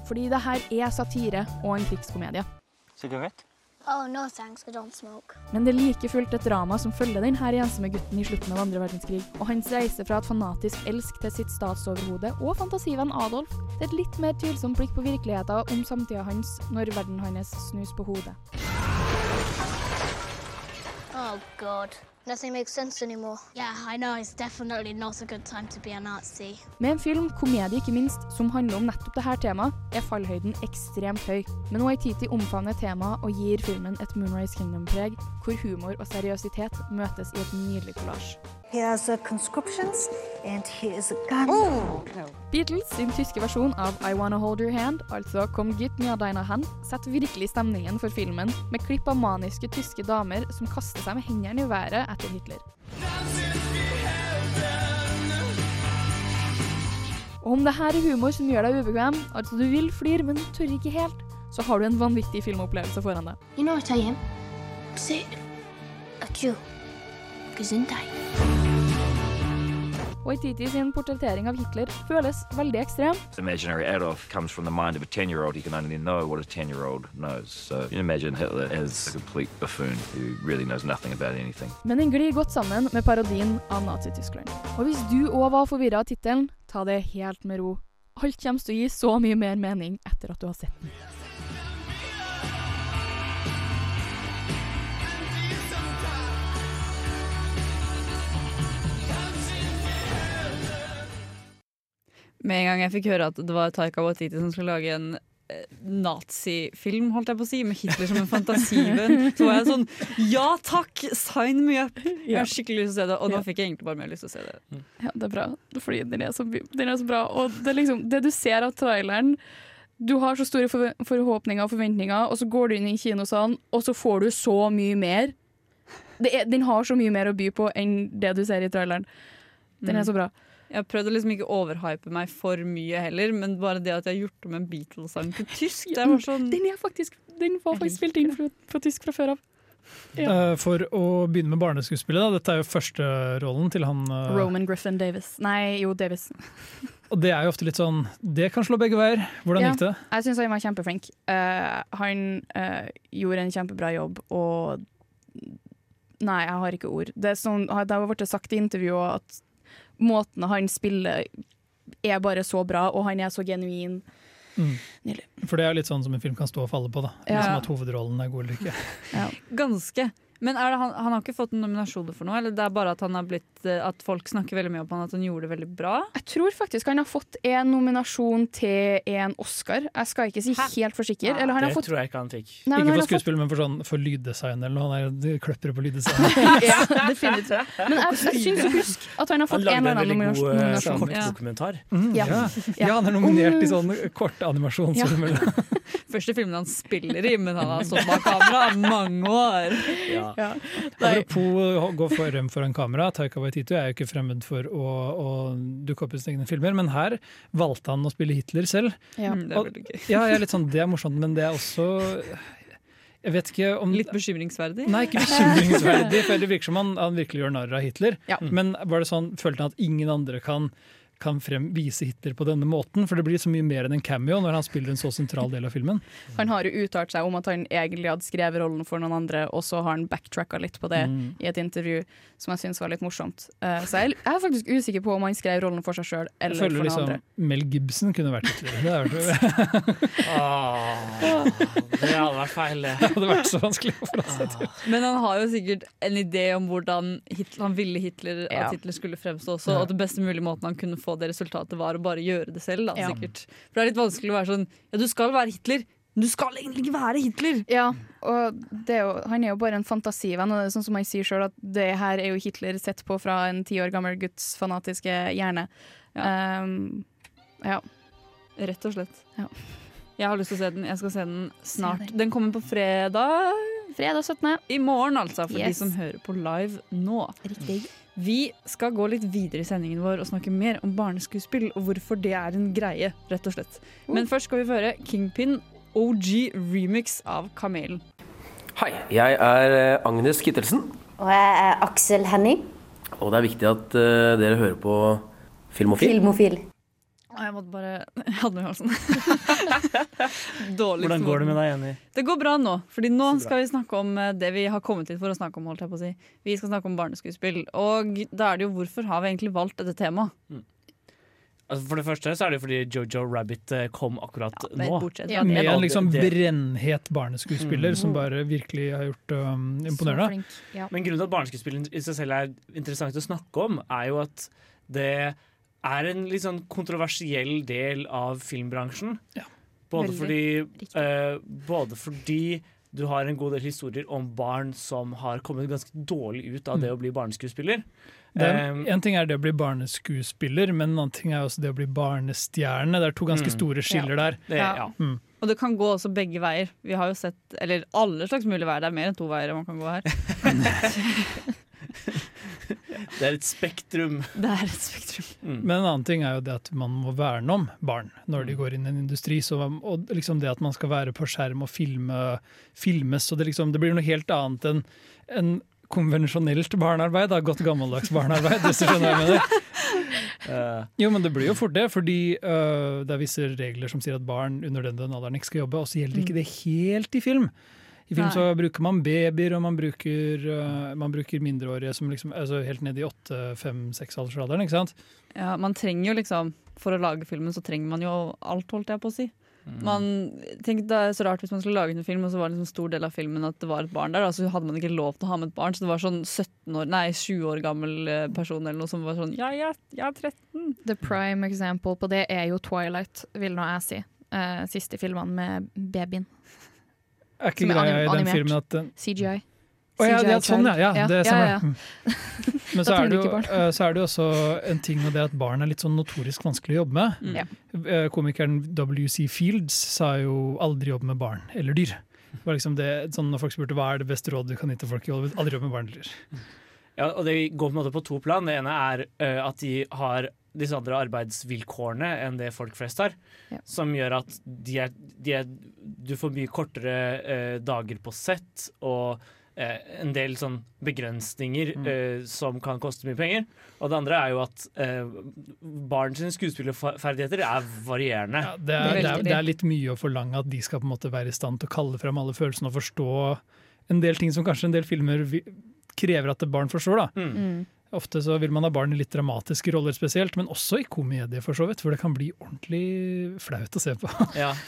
Fordi det her er satire og en krigskomedie. Sigarett? Oh, no thanks, I don't smoke. Men det er like fullt et drama som følger den her ensomme gutten i slutten av andre verdenskrig, og hans reise fra et fanatisk elsk til sitt statsoverhode og fantasivenn Adolf. Det er et litt mer tvilsomt blikk på virkeligheten om samtida hans når verden hans snus på hodet. Oh, God. Nothing makes sense anymore. Yeah, I know. It's definitely not a good time to be a Nazi. Med en film, komedie ikke minst, som handler om nettopp dette temaet, er fallhøyden ekstremt høy. Men Waititi omfavner temaet og gir filmen et Moonrise Kingdom-preg, hvor humor og seriøsitet møtes i et nydelig kollasj. Here's conscriptions, and here is a gun. Beatles sin tyske versjon av I Wanna Hold Your Hand, altså Kom Git Mir Deiner Hand, setter virkelig stemningen for filmen, med klipp av maniske tyske damer som kaster seg med hendene i været etter Hitler. Og om det her er humor som gjør deg ubekvem, altså du vil flire, men tør ikke helt, så har du en vanvittig filmopplevelse foran deg. You know what I am? Say. A Jew. Gesundheit. Waititi sin portrettering av Hitler føles veldig ekstrem. Imaginary Adolf comes from the mind of a 10 year old. He can only know what a 10 year old knows. So you imagine Hitler as a complete buffoon who really knows nothing about anything. Men den glir godt sammen med parodien av Nazi-Tyskland. Og hvis du òg var forvirra av tittelen, ta det helt med ro. Alt kommer til å gi så mye mer mening etter at du har sett den. Med en gang jeg fikk høre at det var Taika Waititi som skulle lage en eh, nazifilm, holdt jeg på å si, med Hitler som en fantasivenn, så var jeg sånn Ja takk! Sign me up! Jeg har skikkelig lyst til å se det, og nå Ja. fikk jeg egentlig bare mer lyst til å se det. Ja, det er bra, fordi den er så, den er så bra. Og det, er liksom, det du ser av traileren Du har så store forhåpninger og forventninger, og så går du inn i kinosalen, og så får du så mye mer. Det er, den har så mye mer å by på enn det du ser i traileren. Den er så bra. Jeg har prøvd å liksom ikke overhype meg for mye heller, men bare det at jeg har gjort om en Beatles-sang til tysk det var sånn Den er faktisk Den var faktisk spilt inn på, på tysk fra før av. Ja. Eh, For å begynne med barneskuespillet, da. Dette er jo førsterollen til han eh, Roman Griffin Davis. Nei, jo, Davis. Og det er jo ofte litt sånn Det kan slå begge veier. Hvordan Ja, gikk det? Jeg syns han var kjempeflink. Uh, han uh, gjorde en kjempebra jobb, og Nei, jeg har ikke ord. Det, er sånn, det har blitt sagt i intervjuet at måten han spiller er bare så bra, og han er så genuin. Mm. For det er litt sånn som en film kan stå og falle på. da Ja. Liksom At hovedrollen er god eller ikke. Ganske. Men er det han, han har ikke fått en nominasjon for noe, eller det er bare at, han har blitt, eh, at folk snakker veldig mye om han, at han gjorde det veldig bra? Jeg tror faktisk han har fått en nominasjon til en Oscar. Jeg skal ikke si helt for sikker. Eller han det har fått tror jeg ikke han fikk. Nei, ikke for skuespill, fått- men for, sånn, for lyddesign eller noe. Han er kløpper på lyddesign. ja, definitivt. Men jeg, jeg syns å huske at han har fått en en eller annen lagde nominasjon. veldig god kortdokumentar. Mm, Ja. ja. Ja. ja, han er nominert i Om- sånn korte animasjonsfilmer. Første filmen han spiller i, men han har stått bak kamera i mange år. Ja. Apropos å gå frem foran kamera, Taika Waitito er jo ikke fremmed for å, å dukke opp i sine egne filmer, men her valgte han å spille Hitler selv. Ja, Mm, det er Og- gøy. Ja, jeg er litt sånn, det er morsomt, men det er også jeg vet ikke om Litt bekymringsverdig? Nei, ikke bekymringsverdig, for det virker som han, han virkelig gjør narr av Hitler. Ja. Men var det sånn, følte han at ingen andre kan, kan frem, vise Hitler på denne måten? For det blir så mye mer enn en cameo når han spiller en så sentral del av filmen. Han har jo uttalt seg om at han egentlig hadde skrevet rollen for noen andre, og så har han backtracka litt på det Mm. i et intervju som jeg syns var litt morsomt. Uh, så jeg, jeg er faktisk usikker på om han skrev rollen for seg sjøl eller for noen liksom andre. Mel Gibson kunne vært Hitler. Det, vært, det hadde vært feil, det. det hadde vært så vanskelig å forholde seg til. Men han har jo sikkert en idé om hvordan Hitler, han ville Hitler, Ja. at Hitler skulle fremstå også. Ja. Og at den beste mulige måten han kunne få det resultatet, var å bare gjøre det selv. Da, Ja. sikkert. For det er litt vanskelig å være sånn Ja, du skal være Hitler, men du skal egentlig ikke være Hitler! Ja, og det er jo, han er jo bare en fantasivenn, og det er sånn som han sier sjøl, at det her er jo Hitler sett på fra en ti år gammel gutts fanatiske hjerne. Um, ja. Rett og slett. Ja. Jeg har lyst til å se den. Jeg skal se den snart. den. Den kommer på fredag. Fredag 17. I morgen, altså, for de som hører på live nå. Riktig. Vi skal gå litt videre i sendingen vår og snakke mer om barneskuespill og hvorfor det er en greie, rett og slett. Men først skal vi få høre Kingpin OG remix av Kamelen. Hei, jeg er eh, Agnes Kittelsen, Og jeg er Aksel Henning, og det er viktig at eh, dere hører på Filmofil. filmofil. Jeg måtte bare Jeg hadde noe i halsen. Dårlig Hvordan går det med deg, Jenny? Det går bra nå, Fordi nå skal vi snakke om eh, det vi har kommet hit for å snakke om. holdt jeg på å si. Vi skal snakke om barneskuespill. Og da er det jo hvorfor har vi egentlig valgt dette temaet? Altså, for det første så er det fordi Jojo Rabbit eh, kom akkurat men nå. bortsett Ja, med en liksom brennhet barneskuespiller Mm. som bare virkelig har gjort det um, imponerende. Men grunnen til at barneskuespill i seg selv er interessant å snakke om, er jo at det er en litt sånn kontroversiell del av filmbransjen. Både fordi, uh, både fordi du har en god del historier om barn som har kommet ganske dårlig ut av det å bli barneskuespiller. Er, Um, en ting er det å bli barneskuespiller, men en annen ting er også det å bli barnestjerne. Det er to ganske Mm. store skiller der. Det, Ja. ja. Mm. Og det kan gå også begge veier. Vi har jo sett, eller alle slags mulige veier. Det er mer enn to veier man kan gå her. Det er et spektrum. Det er et spektrum. Mm. Men en annen ting er jo det at man må verne om barn når de går inn i en industri. Så, og liksom det at man skal være på skjerm og filme, filmes. Så det, liksom, det blir noe helt annet enn en konvensjonelt barnearbeid. Da. Godt gammeldags barnearbeid, hvis du skjønner hva jeg mener. Jo, men det blir jo fort det, fordi uh, det er visse regler som sier at barn under den, den alderen ikke skal jobbe, og så gjelder ikke det helt i film. I film Nei. så bruker man babyer, og man bruker, uh, man bruker mindreårige som liksom, altså helt ned i åtte, fem, seks aldersalderen, ikke sant? Ja, man trenger jo liksom For å lage filmen så trenger man jo alt, holdt jeg på å si. Man tenkte Det er så rart hvis man skulle lage en film, og så var det en stor del av filmen at det var et barn der. Da, så hadde man ikke lov til å ha med et barn, så det var sånn 17 år, nei 20 år gammel eh, person eller noe som var sånn Ja, ja, jeg er 13. The prime example på det er jo Twilight, vil nå jeg si. Eh, siste filmene med babyen. Er ikke greia i den animert. filmen at den CGI. Å ja, CGI ja, sånn ja. ja, Ja, det ja, stemmer. ja. Mm. Men så er, det jo, eh, så er det jo også en ting med det at barn er litt sånn notorisk vanskelig å jobbe med. Mm. Eh, Komikeren W.C. Fields sa jo 'aldri jobbe med barn eller dyr'. Det var liksom det, sånn Når folk spurte hva er det beste rådet du kan gi til folk i Hollywood, aldri jobbe med barn eller dyr. Ja, og Det går på en måte på to plan. Det ene er uh, at de har disse andre arbeidsvilkårene enn det folk flest har. Ja. Som gjør at de er, de er, du får mye kortere eh, dager på sett og eh, en del sånn begrensninger eh, som kan koste mye penger. Og det andre er jo at eh, barn sine skuespillerferdigheter er varierende. Det er, det, er, det er litt mye å forlange at de skal på en måte være i stand til å kalle frem alle følelsene og forstå en del ting som kanskje en del filmer krever at barn forstår. da. Mm. Ofte så vil man ha barn i litt dramatiske roller spesielt, men også i komedie, for så vidt. For det kan bli ordentlig flaut å se på. Ja.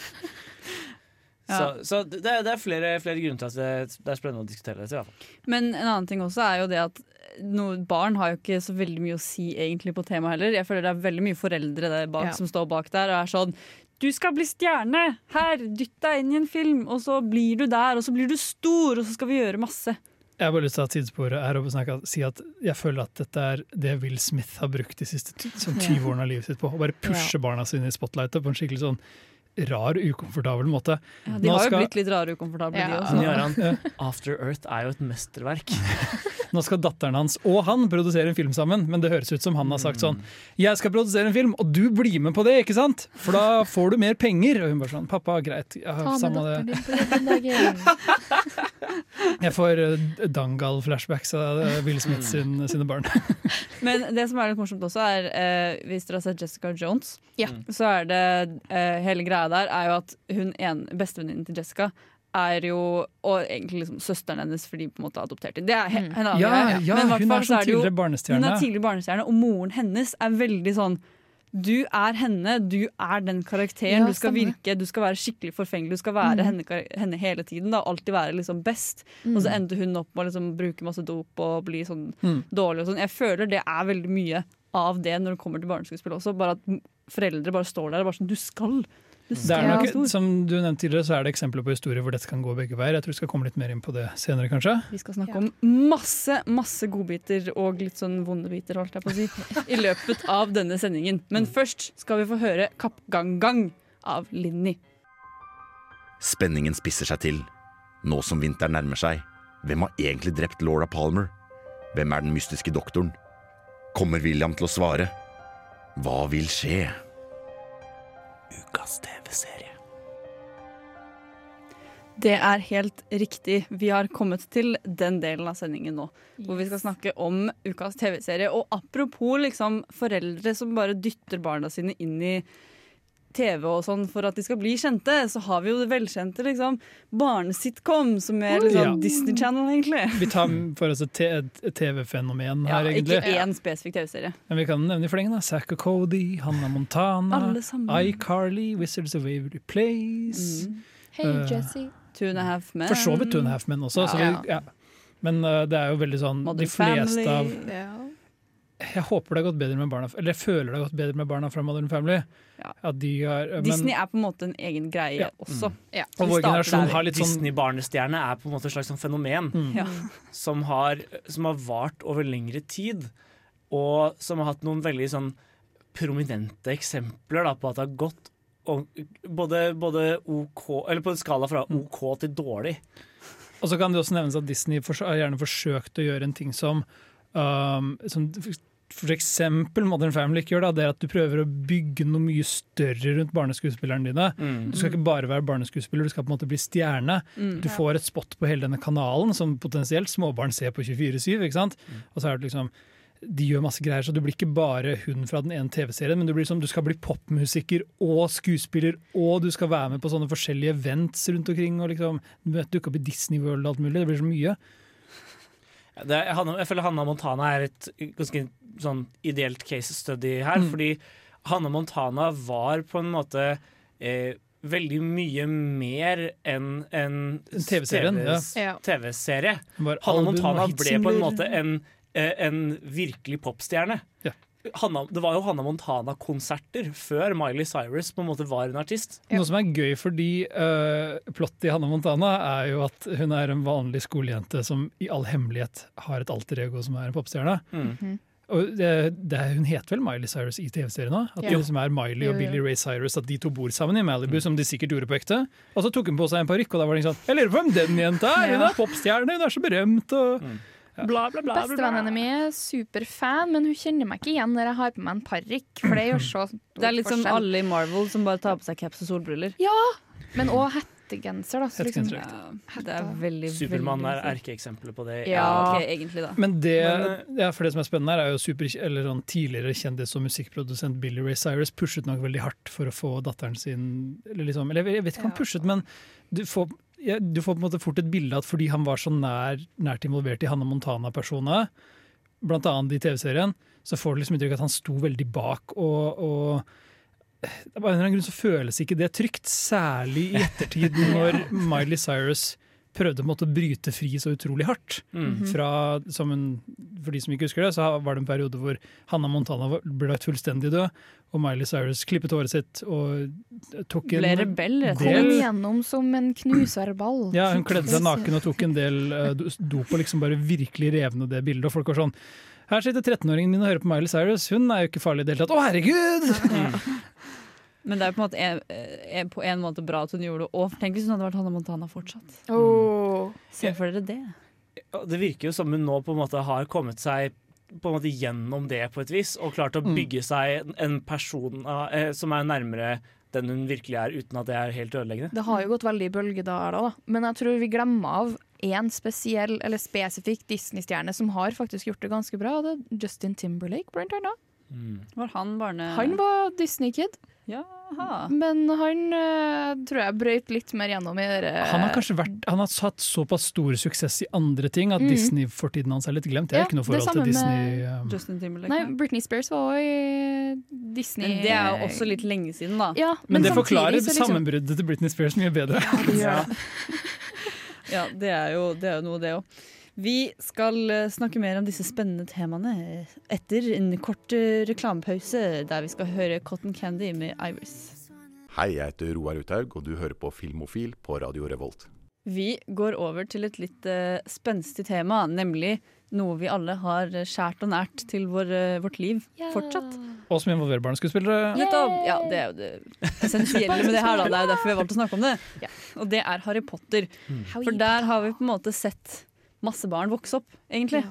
Ja. Så, så det, er, det er flere, flere grunner til at det, det er spennende å diskutere dette. i hvert fall. Men en annen ting også er jo det at no, barn har jo ikke så veldig mye å si egentlig på temaet heller. Jeg føler det er veldig mye foreldre der bak Ja. som står bak der og er sånn du skal bli stjerne! Her, dytt deg inn i en film, og så blir du der, og så blir du stor, og så skal vi gjøre masse. Jeg har bare lyst til å ha tidssporet sidespor her og snakke, si at jeg føler at dette er det Will Smith har brukt de siste ty- sånn 20 årene av livet sitt på. Å bare pushe barna sine i spotlightet på en skikkelig sånn rar, ukomfortabel måte. Ja, de Nå har jo skal- blitt litt rare og ukomfortable, de Ja, også. Jaran, After Earth er jo et mesterverk. Nå skal datteren hans og han produsere en film sammen, men det høres ut som han har sagt sånn Jeg skal produsere en film, og du blir med på det, ikke sant? For da får du mer penger. Og hun bare sånn Pappa, greit. Ja, Ta med datteren din på jobben dagen. Jeg får uh, Dangal-flashbacks av eh, Will Smith sin, sine barn. Men det som er litt morsomt også, er eh, hvis dere har sett Jessica Jones, så er det eh, hele greia der er jo at hun en, bestevenninnen til Jessica er jo Og egentlig liksom søsteren hennes, fordi de på en måte har adoptert henne. Det er en annen Ja, greie. ja, Men hun er så sånn tidligere barnestjerne. Hun er tidligere barnestjerne, og moren hennes er veldig sånn du er henne, du er den karakteren. Ja, du skal stemmer. virke, du skal være skikkelig forfengelig. Du skal være Mm. henne, henne hele tiden. Da, alltid være liksom best. Mm. Og så endte hun opp med å liksom bruke masse dop og bli sånn Mm. dårlig. Og sånn. Jeg føler det er veldig mye av det når det kommer til barneskuespill også. Bare at foreldre bare står der og bare sånn Du skal! Det er nok, som du nevnte tidligere, så er det eksempler på historier hvor dette kan gå begge veier. Jeg tror vi skal komme litt mer inn på det senere, kanskje. Vi skal snakke om masse masse godbiter og litt sånn vonde biter, holdt jeg på å si, i løpet av denne sendingen. Men først skal vi få høre Kapp Gang Gang av Linni. Spenningen spisser seg til. Nå som vinteren nærmer seg, hvem har egentlig drept Laura Palmer? Hvem er den mystiske doktoren? Kommer William til å svare? Hva vil skje? Det er helt riktig. Vi har kommet til den delen av sendingen nå. Hvor vi skal snakke om ukas TV-serie. Og apropos liksom foreldre som bare dytter barna sine inn i TV og sånn for at de skal bli kjente, så har vi jo det velkjente liksom barnesitcom, som er liksom Ja. Disney Channel, egentlig. Vi tar for oss et TV-fenomen Ja, her, ikke egentlig. én spesifikk TV-serie. Men vi kan nevne i flengen. Zack og Cody, Hannah Montana, iCarly, Wizards of Waverly Place. Mm. Hey, uh, Jessie. Two and a half men. For så vidt Two and a Half Men også. Så Ja. vi, ja. Men uh, det er jo veldig sånn Modern De fleste Family. av Ja. Jeg håper det har gått bedre med barna Eller jeg føler det har gått bedre med barna fra Modern Family. At de har, men, Disney er på en måte en egen greie Ja. også. Ja. Og vår generasjon der. har litt sånn Disney-barnestjerne er på en måte et slags sånn fenomen Mm. Ja. som, har, som har vart over lengre tid, og som har hatt noen veldig sånn prominente eksempler da, på at det har gått både, både OK Eller på en skala fra OK til dårlig. Og så kan det også nevnes at Disney har gjerne forsøkt å gjøre en ting som, um, som for eksempel Modern Family ikke gjør, da, det er at du prøver å bygge noe mye større rundt barneskuespillerne dine. Mm. Du skal ikke bare være barneskuespiller, du skal på en måte bli stjerne. Mm. Du får et spot på hele denne kanalen som potensielt småbarn ser på 24-7. ikke sant? Og så er det liksom de gjør masse greier, så du blir ikke bare hun fra den ene TV-serien, men du, blir som, du skal bli popmusiker og skuespiller, og du skal være med på sånne forskjellige events rundt omkring. og liksom dukke opp i Disney World og alt mulig. Det blir så mye. Det, Hanna- jeg føler Hanna Montana er et ganske sånn ideelt case study her. Mm. Fordi Hanna Montana var på en måte eh, veldig mye mer enn en TV-serie. TV Ja. TV-serie. Hanna Montana ble på en måte en, en virkelig popstjerne. Ja. Hanna, det var jo Hanna Montana-konserter før Miley Cyrus på en måte var en artist. Noe som er gøy fordi uh, plottet i Hannah Montana er jo at hun er en vanlig skolejente som i all hemmelighet har et alter ego som er en popstjerne. Mm. Og det, det, hun heter vel Miley Cyrus i TV-serien òg? At Ja. det liksom er Miley og. Billy Ray Cyrus At de to bor sammen i Malibu, som de sikkert gjorde på ekte. Og så tok hun på seg en parykk, og da var det sånn Jeg lurer på hvem den jenta er! Hun er popstjerne, hun er så berømt! Og, Bla, bla, bla. bla, bla. Bestevennen min er superfan, men hun kjenner meg ikke igjen når jeg har på meg en parykk. For det gjør så stor Det er litt som alle i Marvel som bare tar på seg caps og solbriller. Ja, men òg hettegenser, da. Så liksom, Ja, det er veldig, Supermann er erkeeksempelet på det. Ja, okay, egentlig, da. Men det, Men, ja, for det som er spennende her, er jo super, eller sånn tidligere kjendis og musikkprodusent Billy Ray Cyrus pushet nok veldig hardt for å få datteren sin Eller, liksom, eller jeg vet ikke om han pushet, men du får, ja, du får på en måte fort et bilde av at fordi han var så nær, nært involvert i Hanne Montana-personene, blant annet i TV-serien, så får du liksom inntrykk av at han sto veldig bak og, og det bare en eller annen grunn så føles ikke det trygt, særlig i ettertid når Miley Cyrus prøvde på en måte å bryte fri så utrolig hardt. Mm. Fra, som en, for de som ikke husker det, så var det en periode hvor Hanna Montana ble lagt fullstendig død, og Miley Cyrus klippet håret sitt og tok en Ble rebell, rett og Kom gjennom som en knuserball. ja, hun kledde seg naken og tok en del uh, dop og liksom bare virkelig rev ned det bildet. Og folk var sånn Her sitter 13-åringen min og hører på Miley Cyrus, hun er jo ikke farlig i det hele tatt. Å, herregud! Men det er på en måte en, en, på en måte bra at hun gjorde det. Og tenk hvis hun hadde vært Hanna Montana fortsatt. Åh. Se for dere det. Det virker jo som hun nå på en måte har kommet seg på en måte gjennom det på et vis, og klart å Mm. bygge seg en person eh, som er nærmere den hun virkelig er, uten at det er helt ødeleggende. Det har jo gått veldig i bølgedaler, da. Men jeg tror vi glemmer av én spesiell, eller spesifikk Disney-stjerne som har faktisk gjort det ganske bra. og Det er Justin Timberlake, blant annet. Var han barne... Han var Disney-kid. Jaha. Men han eh, tror jeg brøyt litt mer gjennom i det Han har kanskje vært, han har hatt såpass stor suksess i andre ting at Mm. Disney-fortiden hans er litt glemt. Jeg har Ja, ikke noe forhold til Disney. med um, Justin Timberlake. Nei, Britney Spears var òg i Disney. Men det er jo også litt lenge siden, da. Ja, men, det forklarer liksom- sammenbruddet til Britney Spears mye bedre. Ja, ja det, er jo, det er jo noe, det òg. Vi skal eh, snakke mer om disse spennende temaene etter en kort eh, reklamepause, der vi skal høre Cotton Candy med Iris. Hei, jeg heter Roar Uthaug, og du hører på Filmofil på Radio Revolt. Vi går over til et litt uh, spenstig tema, nemlig noe vi alle har skjært og nært til vår, vårt liv fortsatt. Og som involverer barneskuespillere. Nettopp! Ja, det er jo det essensielle med det her, da. Det er jo derfor vi har valgt å snakke om det. Og det er Harry Potter. For der har vi på en måte sett masse barn vokse opp, egentlig.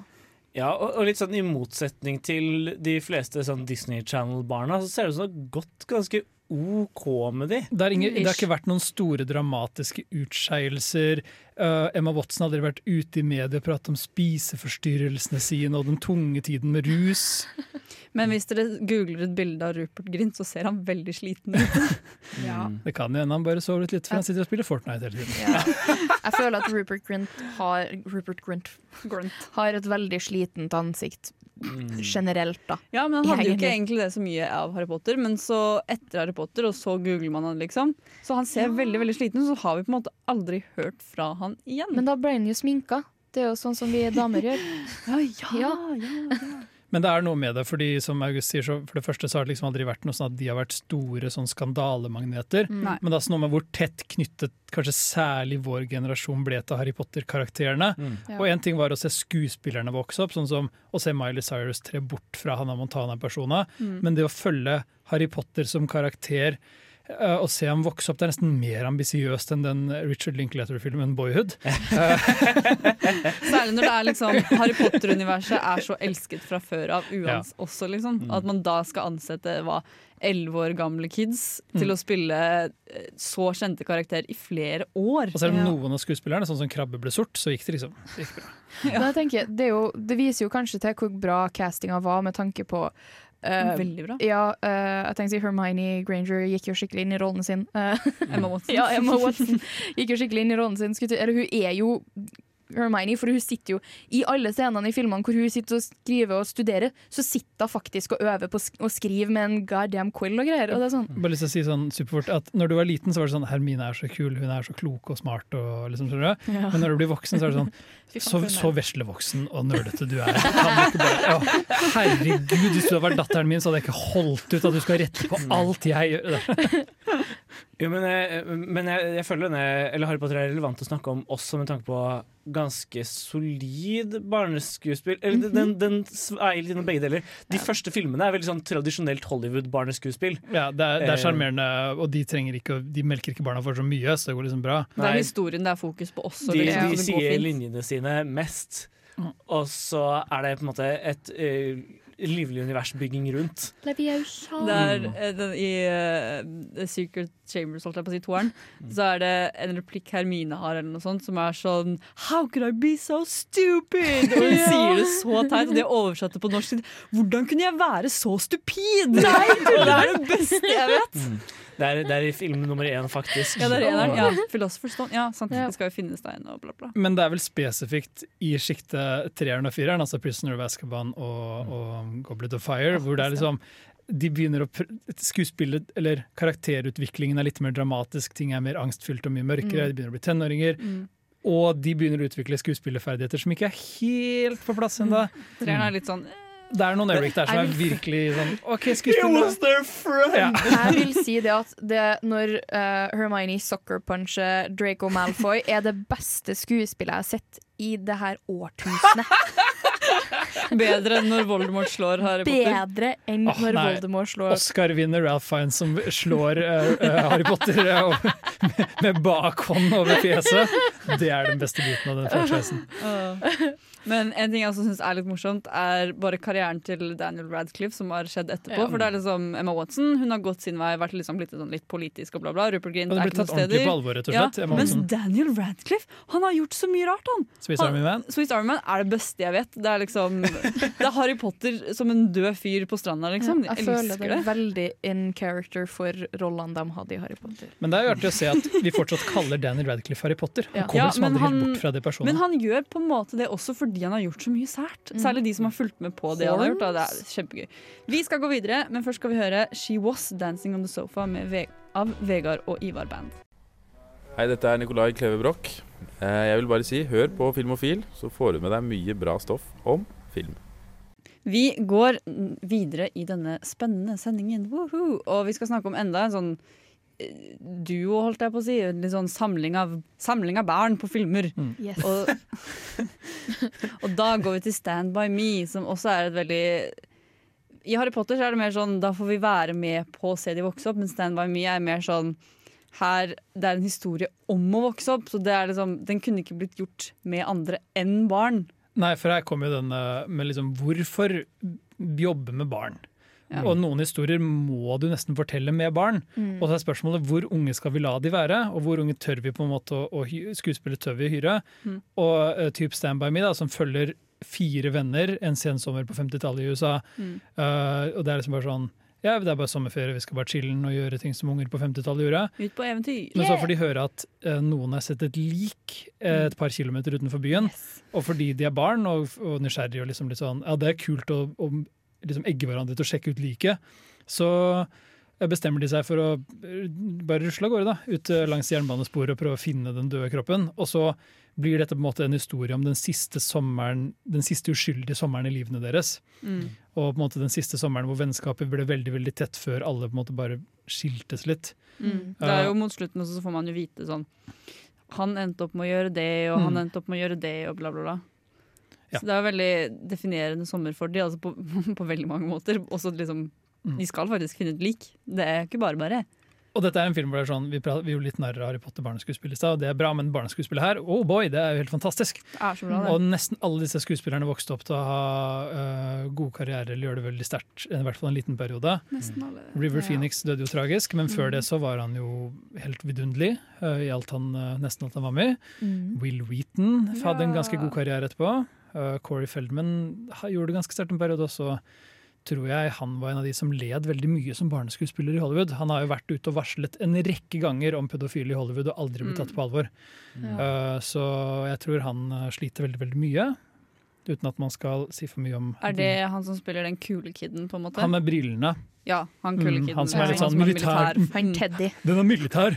Ja, og, og litt sånn i motsetning til de fleste sånn Disney Channel-barna, så ser det ut som det har gått ganske OK med de. Det har, ingen, det har ikke vært noen store dramatiske utskeielser. Uh, Emma Watson har aldri vært ute i media og pratet om spiseforstyrrelsene sine og den tunge tiden med rus. Men hvis dere googler et bilde av Rupert Grint, så ser han veldig sliten ut. Det kan jo hende han bare sover litt litt, for han sitter og spiller Fortnite hele tiden. Jeg føler at Rupert Grint har, Rupert Grint, har et veldig slitent ansikt generelt, da. Ja, men han hadde jo ikke Egentlig. det så mye av Harry Potter, men så etter Harry Potter, og så googler man han, liksom. Så han ser veldig veldig sliten ut, så har vi på en måte aldri hørt fra han igjen. Men da ble han jo sminka. Det er jo sånn som vi damer gjør. Ja, Ja, ja, Men det er noe med det, fordi som August sier, så for det første så har det liksom aldri vært noe sånn at de har vært store sånn skandalemagneter. Mm. Nei. Men det er også noe med hvor tett knyttet kanskje særlig vår generasjon ble til Harry Potter-karakterene. Ja. Og en ting var å se skuespillerne vokse opp, sånn som å se Miley Cyrus tre bort fra Hannah Montana-persona. Mm. Men det å følge Harry Potter som karakter å se ham vokse opp. Det er nesten mer ambisiøst enn den Richard Linklater-filmen 'Boyhood'. Særlig når det er liksom Harry Potter-universet er så elsket fra før av uans også, liksom. Mm. At man da skal ansette hva elleve år gamle kids til Mm. å spille eh, så kjente karakterer i flere år. Og selv om noen av skuespillerne, sånn som Krabbe ble sort, så gikk det liksom det gikk bra. Men jeg det, er jo, det viser jo kanskje til hvor bra castinga var med tanke på eh, Veldig bra. Ja, uh, jeg tenkte si Hermione Granger gikk jo skikkelig inn i rollen sin. Uh, Emma Watson. ja, Emma Watson gikk jo skikkelig inn i rollen sin. Eller hun er jo Hermione, for hun sitter jo i alle scenene i filmene hvor hun sitter og skriver og studerer, så sitter hun faktisk og øver på å skrive med en goddamn quill og greier. Og det er sånn Bare lyst til å si sånn superfort at Når du var liten, så var det sånn Hermine er så kul, hun er så klok og smart. Og liksom, skjønner du? Ja. Men når du blir voksen, så er det sånn Så, så veslevoksen og nerdete du er. Bare, å, herregud, hvis du hadde vært datteren min, så hadde jeg ikke holdt ut at du skal rette på alt jeg gjør. Jo, men jeg, men jeg, jeg føler denne, eller Harry Potter er relevant å snakke om også med tanke på ganske solid barneskuespill. Eller den, den, den er litt innom begge deler. De første filmene er veldig sånn tradisjonelt Hollywood-barneskuespill. Ja, det er, det er Eh, sjarmerende, og de, trenger ikke, de melker ikke barna for så mye, så det går liksom bra. Det er historien det er fokus på også. De, liksom, de sier linjene sine mest, og så er det på en måte et eh, livlig universbygging rundt. Leviosa. er eh, den, I uh, The Secret Chambers, holdt jeg på å si, toeren, så er det en replikk Hermine har, eller noe sånt, som er sånn How could I be so stupid? Og hun Ja. sier det så teit, og de har oversatt det på norsk. Hvordan kunne jeg være så stupid? Nei, det er det beste jeg vet! Det er, det er i film nummer én, faktisk. Ja, det er eneren. Ja, Philosopher's Stone. Ja, sant. Det skal jo finnes der inne, og bla, bla. Men det er vel spesifikt i sjiktet treeren og fireren, altså Prisoner of Azkaban og, og Goblet of Fire, hvor det er liksom de begynner å pr- Skuespillet, eller karakterutviklingen er litt mer dramatisk, ting er mer angstfylt og mye mørkere, Mm. de begynner å bli tenåringer. Mm. Og de begynner å utvikle skuespillerferdigheter som ikke er helt på plass ennå. Treeren er litt sånn Det er noen øyeblikk der som er virkelig sånn OK, skuespiller Ja. Jeg vil si det at det, når uh, Hermione soccerpuncher Draco Malfoy, er det beste skuespillet jeg har sett i det her årtusenet. Bedre enn når Voldemort slår Harry Potter. Bedre enn oh, når nei. Voldemort slår Oscar-vinner Ralph Fiennes som slår uh, Harry Potter uh, med, med bakhånd over fjeset. Det er den beste biten av den franchisen. Men en ting jeg også syns er litt morsomt, er bare karrieren til Daniel Radcliffe, som har skjedd etterpå. Ja. For det er liksom Emma Watson hun har gått sin vei, vært liksom litt, sånn litt politisk og bla, bla. Rupert Grint er ikke noen steder. alvor, Emma mens Daniel Radcliffe han har gjort så mye rart, han! Swiss Army Man? Swiss Army Man er det beste jeg vet. Det er liksom Det er Harry Potter som en død fyr på stranda, liksom. jeg Jeg føler det er det. veldig in character for rollene de hadde i Harry Potter. Men det er jo artig å se at vi fortsatt kaller Daniel Radcliffe Harry Potter. Han Ja. kommer Ja, men han- bort fra det personen. Men han gjør på en måte det også fordi han har gjort så mye sært. Mm. Særlig de som har fulgt med på det han har gjort. Da. Det er kjempegøy. Vi skal gå videre, men først skal vi høre She Was Dancing on the Sofa med Ve av Vegard og Ivar Band. Hei, dette er Nicolai Kleve Broch. Eh, Jeg vil bare si, hør på Filmofil, så får du med deg mye bra stoff om film. Vi går videre i denne spennende sendingen, Woohoo! og vi skal snakke om enda en sånn duo, holdt jeg på å si. En litt sånn samling av, samling av barn på filmer. Yes. Og, og da går vi til Stand by me, som også er et veldig I Harry Potter så er det mer sånn da får vi være med på å se de vokse opp, men Stand by me er mer sånn her, Det er en historie om å vokse opp, så det er liksom, den kunne ikke blitt gjort med andre enn barn. Nei, for her kommer jo den eh, med liksom hvorfor jobbe med barn? Ja. Og noen historier må du nesten fortelle med barn. Mm. Og så er spørsmålet hvor unge skal vi la de være, og hvor unge tør vi på en måte å, å skuespille tør vi å hyre? Mm. Og uh, type Stand By Me, da, som følger fire venner en sen sommer på 50-tallet i USA. Mm. Uh, og det er liksom bare sånn Ja, det er bare sommerferie, vi skal bare chille'n og gjøre ting som unger på 50-tallet gjorde. Ut på eventyr. Men så får de høre at uh, noen har sett et lik uh, et par kilometer utenfor byen. Og fordi de er barn og, og nysgjerrige og liksom litt sånn Ja, det er kult å, å liksom egge hverandre til å sjekke ut liket. Så bestemmer de seg for å eh, bare rusle av gårde da, ut eh, langs jernbanesporet og prøve å finne den døde kroppen. Og så blir dette på en måte en historie om den siste sommeren, den siste uskyldige sommeren i livene deres. Mm. Og på en måte den siste sommeren hvor vennskapet ble veldig veldig tett før alle på en måte bare skiltes litt. Mm. Det er jo mot slutten så får man jo vite sånn Han endte opp med å gjøre det, og han Mm. endte opp med å gjøre det, og bla, bla, bla. Ja. Så det er veldig definerende sommer for de, altså på, på veldig mange måter. Også liksom Mm. De skal faktisk finne et lik. Det er ikke bare bare. Og dette er en film hvor det er sånn, vi, prater, vi gjorde litt narr av Harry Potter barneskuespill i stad, og det er bra, men barneskuespillet her, oh boy, det er jo helt fantastisk. Er bra. Og nesten alle disse skuespillerne vokste opp til å ha uh, gode karrierer eller gjøre det veldig sterkt, i hvert fall en liten periode. Alle. River Ja. Phoenix døde jo tragisk, men før Mm. det så var han jo helt vidunderlig uh, i alt han, uh, nesten alt han var med i. Mm. Will Wheaton hadde en ganske god karriere etterpå. Uh, Corey Feldman gjorde det ganske sterkt en periode også. Tror jeg han var en av de som led veldig mye som barneskuespiller i Hollywood. Han har jo vært ute og varslet en rekke ganger om pedofile i Hollywood og aldri blitt Mm. tatt på alvor. Ja. Uh, så jeg tror han uh, sliter veldig, veldig mye. Uten at man skal si for mye om Er det han som spiller den kule kiden, på en måte? han med brillene. Ja, han kule Mm, han som er litt sånn er militær. Han Teddy. Den er militær!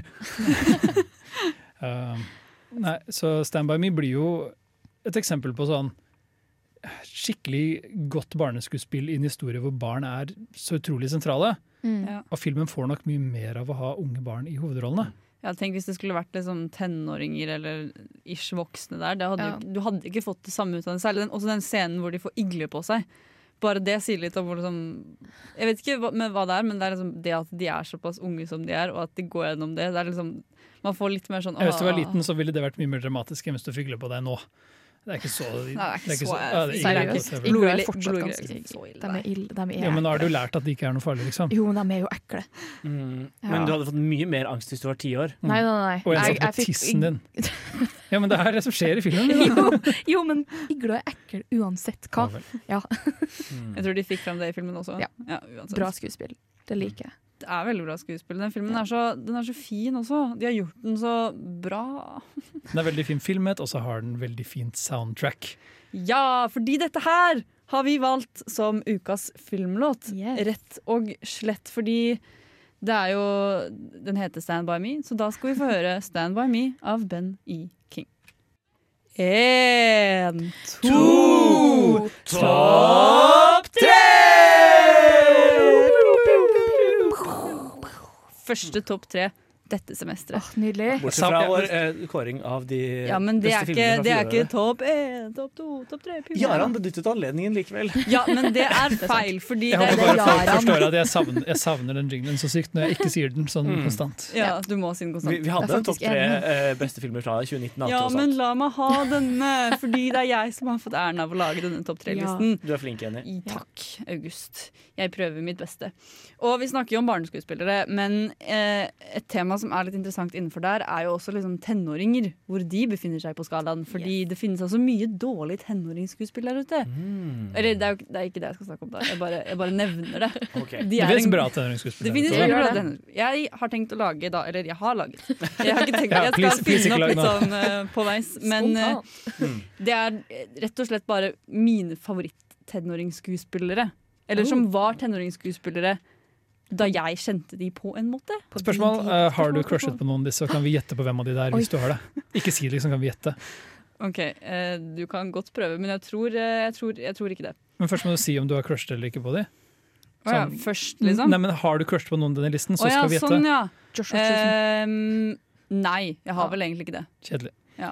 Uh, nei, så Stand By Me blir jo et eksempel på sånn skikkelig godt barneskuespill i en historie hvor barn er så utrolig sentrale. Mm. Ja. Og filmen får nok mye mer av å ha unge barn i hovedrollene. Ja, tenk hvis det skulle vært liksom tenåringer eller ish voksne der. Det hadde Ja. du, du hadde ikke fått det samme ut av det. Særlig den, også den scenen hvor de får igler på seg. Bare det sier litt om hvor liksom Jeg vet ikke hva, med hva det er, men det er liksom det at de er såpass unge som de er, og at de går gjennom det. det er liksom, man får litt mer sånn Hvis du var liten, så ville det vært mye mer dramatisk enn hvis du fikk på deg nå. Det er ikke så Nei, det er ikke så- er fortsatt ganske ille, De er ille. De er Ja, men har du lært at de ikke er noe farlig, liksom. Jo, men de er jo ekle. Mm. Ja. Men du hadde fått mye mer angst hvis du var ti år. Nei, nei, nei. Og en satt på fikk- tissen din. Ja, men det er det som skjer i filmen. jo, jo, men igler er ekle uansett hva. Ja. Jeg tror de fikk frem det i filmen også. Ja. Bra skuespill. Det liker jeg. Det er veldig bra skuespill. Den filmen er så, den er så fin også. De har gjort den så bra. Den er veldig fin filmet, og så har den veldig fint soundtrack. Ja, fordi dette her har vi valgt som ukas filmlåt. Rett og slett fordi det er jo Den heter Stand By Me, så da skal vi få høre Stand By Me av Ben E. King. En, to, topp tre! Første topp tre dette semesteret. nydelig. Bortsett fra vår eh, kåring av de Ja, men det er beste ikke, filmene det er ikke topp én, topp to, topp tre. Jaran benyttet anledningen likevel. Ja, men det er feil, fordi Jeg det håper er bare folk forstår at jeg savner, jeg savner den jinglen så sykt når jeg ikke sier den sånn Mm. konstant. Ja, du må si den konstant. Vi, vi hadde en topp tre eh, beste filmer fra 2019. Ja, men la meg ha denne, fordi det er jeg som har fått æren av å lage denne topp tre-listen. Du er flink, Jenny. Takk, August. Jeg prøver mitt beste. Og vi snakker jo om barneskuespillere, men eh, et tema som er litt interessant innenfor der, er jo også liksom tenåringer. Hvor de befinner seg på skalaen. Fordi det finnes altså mye dårlig tenåringsskuespill der ute. Mm. Eller det er, jo, det er ikke det jeg skal snakke om da. Jeg bare, jeg bare nevner det. Okay. De Det finnes en- bra tenåringsskuespill Det finnes veldig bra. Jeg har tenkt å lage da, eller jeg har laget. Jeg har ikke tenkt Ja, Jeg skal please- opp litt sånn uh, på veis. Men Mm. det er eh, rett og slett bare mine favoritt-tenåringsskuespillere. Eller som Oh. var tenåringsskuespillere da jeg kjente de på en måte. Spørsmål, uh, Har du crushet på noen av disse, og kan vi gjette på hvem av de det er, hvis Oi. du har det. Ikke si det, liksom kan vi gjette. Ok, uh, Du kan godt prøve, men jeg tror, uh, jeg tror, jeg tror ikke det. Men først må du si om du har crushet eller ikke på de. Å ja, først, liksom? Nei, men Har du crushet på noen av denne listen, så oh ja, skal vi gjette. sånn, ja. Ehm, nei, jeg har vel egentlig ikke det. Kjedelig. Ja.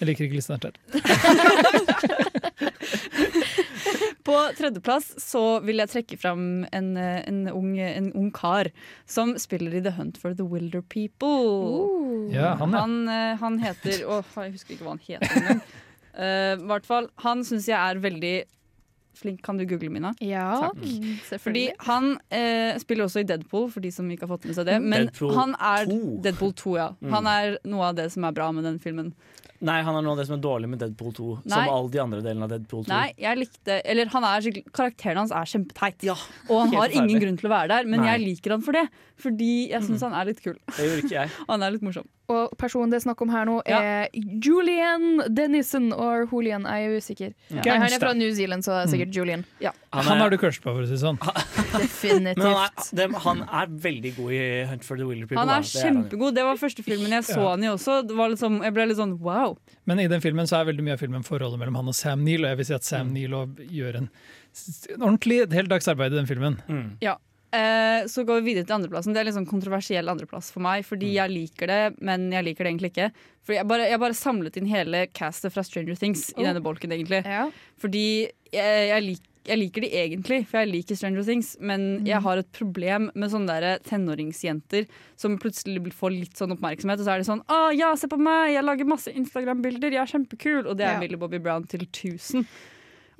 Jeg liker ikke listen her. På tredjeplass så vil jeg trekke fram en, eh, en, ung, en ung kar som spiller i The Hunt for the Wilder People. Ja, han, ja. han, eh, han heter Åh, jeg husker ikke hva han heter engang. uh, I hvert fall, han syns jeg er veldig flink. Kan du google, Mina? Ja, Takk. mm, Fordi han eh, spiller også i Deadpool, for de som ikke har fått med seg det. Men Deadpool han er 2. Deadpool 2, ja. Mm. Han er noe av det som er bra med den filmen. Nei, han er noe av det som er dårlig med Deadpool 2. Nei. Som alle de andre delene av Deadpool 2. Nei, jeg likte Eller han er Karakteren hans er kjempeteit. og han har ingen grunn til å være der, men Nei. jeg liker han for det. Fordi jeg syns han er litt kul. Det gjorde ikke jeg. Han er litt morsom. Og personen det er snakk om her nå, er Julian Dennison or Julian. Jeg er usikker. Ja. Nei, han er fra New Zealand, så det er sikkert Mm. Julian. Han, har du crush på, for å si det sånn. Definitivt. Han er, de, han er veldig god i Hunt for the Wilder People. Han da. er Det han kjempegod. Det var første filmen jeg så Ja. han i også. Det var liksom, jeg ble litt sånn wow. Men i den filmen så er veldig mye av filmen forholdet mellom han og Sam Neill, og jeg vil si at Mm. Sam Neill gjør en, en ordentlig et arbeid i den filmen. Ja. Eh, så går vi videre til andreplassen. Det er litt sånn kontroversiell andreplass for meg, fordi jeg liker det, men jeg liker det egentlig ikke. Fordi jeg bare, jeg bare samlet inn hele castet fra Stranger Things i Oh. denne bolken, egentlig. Fordi jeg, jeg, lik, jeg liker de egentlig, for jeg liker Stranger Things, men jeg har et problem med sånne der tenåringsjenter som plutselig får litt sånn oppmerksomhet, og så er det sånn 'Å ja, se på meg, jeg lager masse Instagram-bilder, jeg er kjempekul', og det er Ja. Millie Bobby Brown til 1000.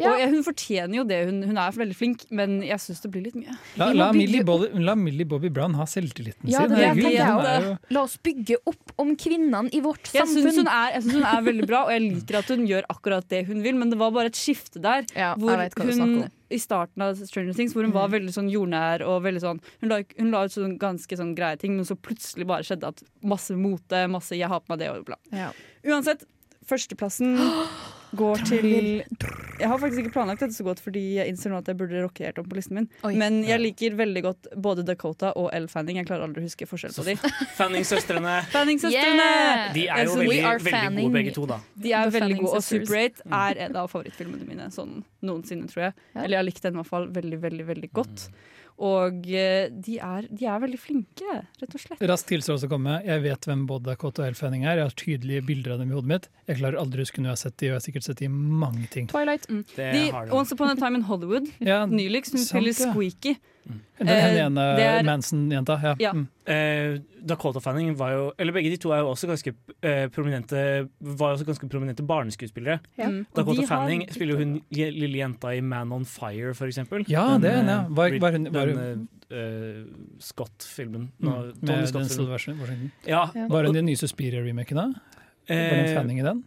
Ja. Og hun fortjener jo det, hun, hun er veldig flink, men jeg syns det blir litt mye. La, la, Millie Bobby, la Millie Bobby Brown ha selvtilliten Ja, sin. det også. er jo La oss bygge opp om kvinnene i vårt Jeg syns samfunn. hun, er- jeg synes hun er veldig bra, og jeg liker at hun gjør akkurat det hun vil, men det var bare et skifte der. Ja, hvor hun i starten av Stranger Things, hvor hun var veldig sånn jordnær og veldig sånn Hun la, hun la ut sånn ganske sånn greie ting, men så plutselig bare skjedde at masse mote, masse 'jeg har på meg det' og bla. Ja. Uansett, førsteplassen går til Jeg har faktisk ikke planlagt dette så godt, fordi jeg innser nå at jeg burde rocke om på listen min. Oi. Men jeg liker veldig godt både Dakota og Elle Fanning. Jeg klarer aldri å huske forskjell på de. Fanning-søstrene. Fanning-søstrene! Yeah! De er jo veldig, veldig gode begge to, da. De er veldig gode, og Super 8 er en av favorittfilmene mine sånn noensinne, tror jeg. Ja. Eller jeg har likt den i hvert fall veldig, veldig veldig godt. Og eh, de er, de er veldig flinke, rett og slett. Rask tilståelse å komme. Jeg vet hvem både Dakota og Elle Fanning er. Jeg har tydelige bilder av dem i hodet mitt. Jeg klarer aldri å huske når jeg har sett de, og jeg har sikkert sett de i mange ting. Twilight. Mm. Det De, har de. Once Upon a Time in Hollywood, Ja, nyligst, hun spiller ja. Squeaky. Den Eh, ene er- Manson-jenta. Ja. Ja. Mm. Eh, Dakota Fanning var jo Eller begge de to er jo også ganske eh, prominente Var jo også ganske prominente barneskuespillere. Ja. Mm. Dakota Fanning har- spiller jo hun lille jenta i Man on Fire, for eksempel. Ja, det er ja. eh, Var- Brit- var hun- var den uh, Scott-filmen. Mm. Med Scott den Washington. Ja, Ja. Var hun i den nye Suspiria-remaken da? Var det eh, Fanning i den?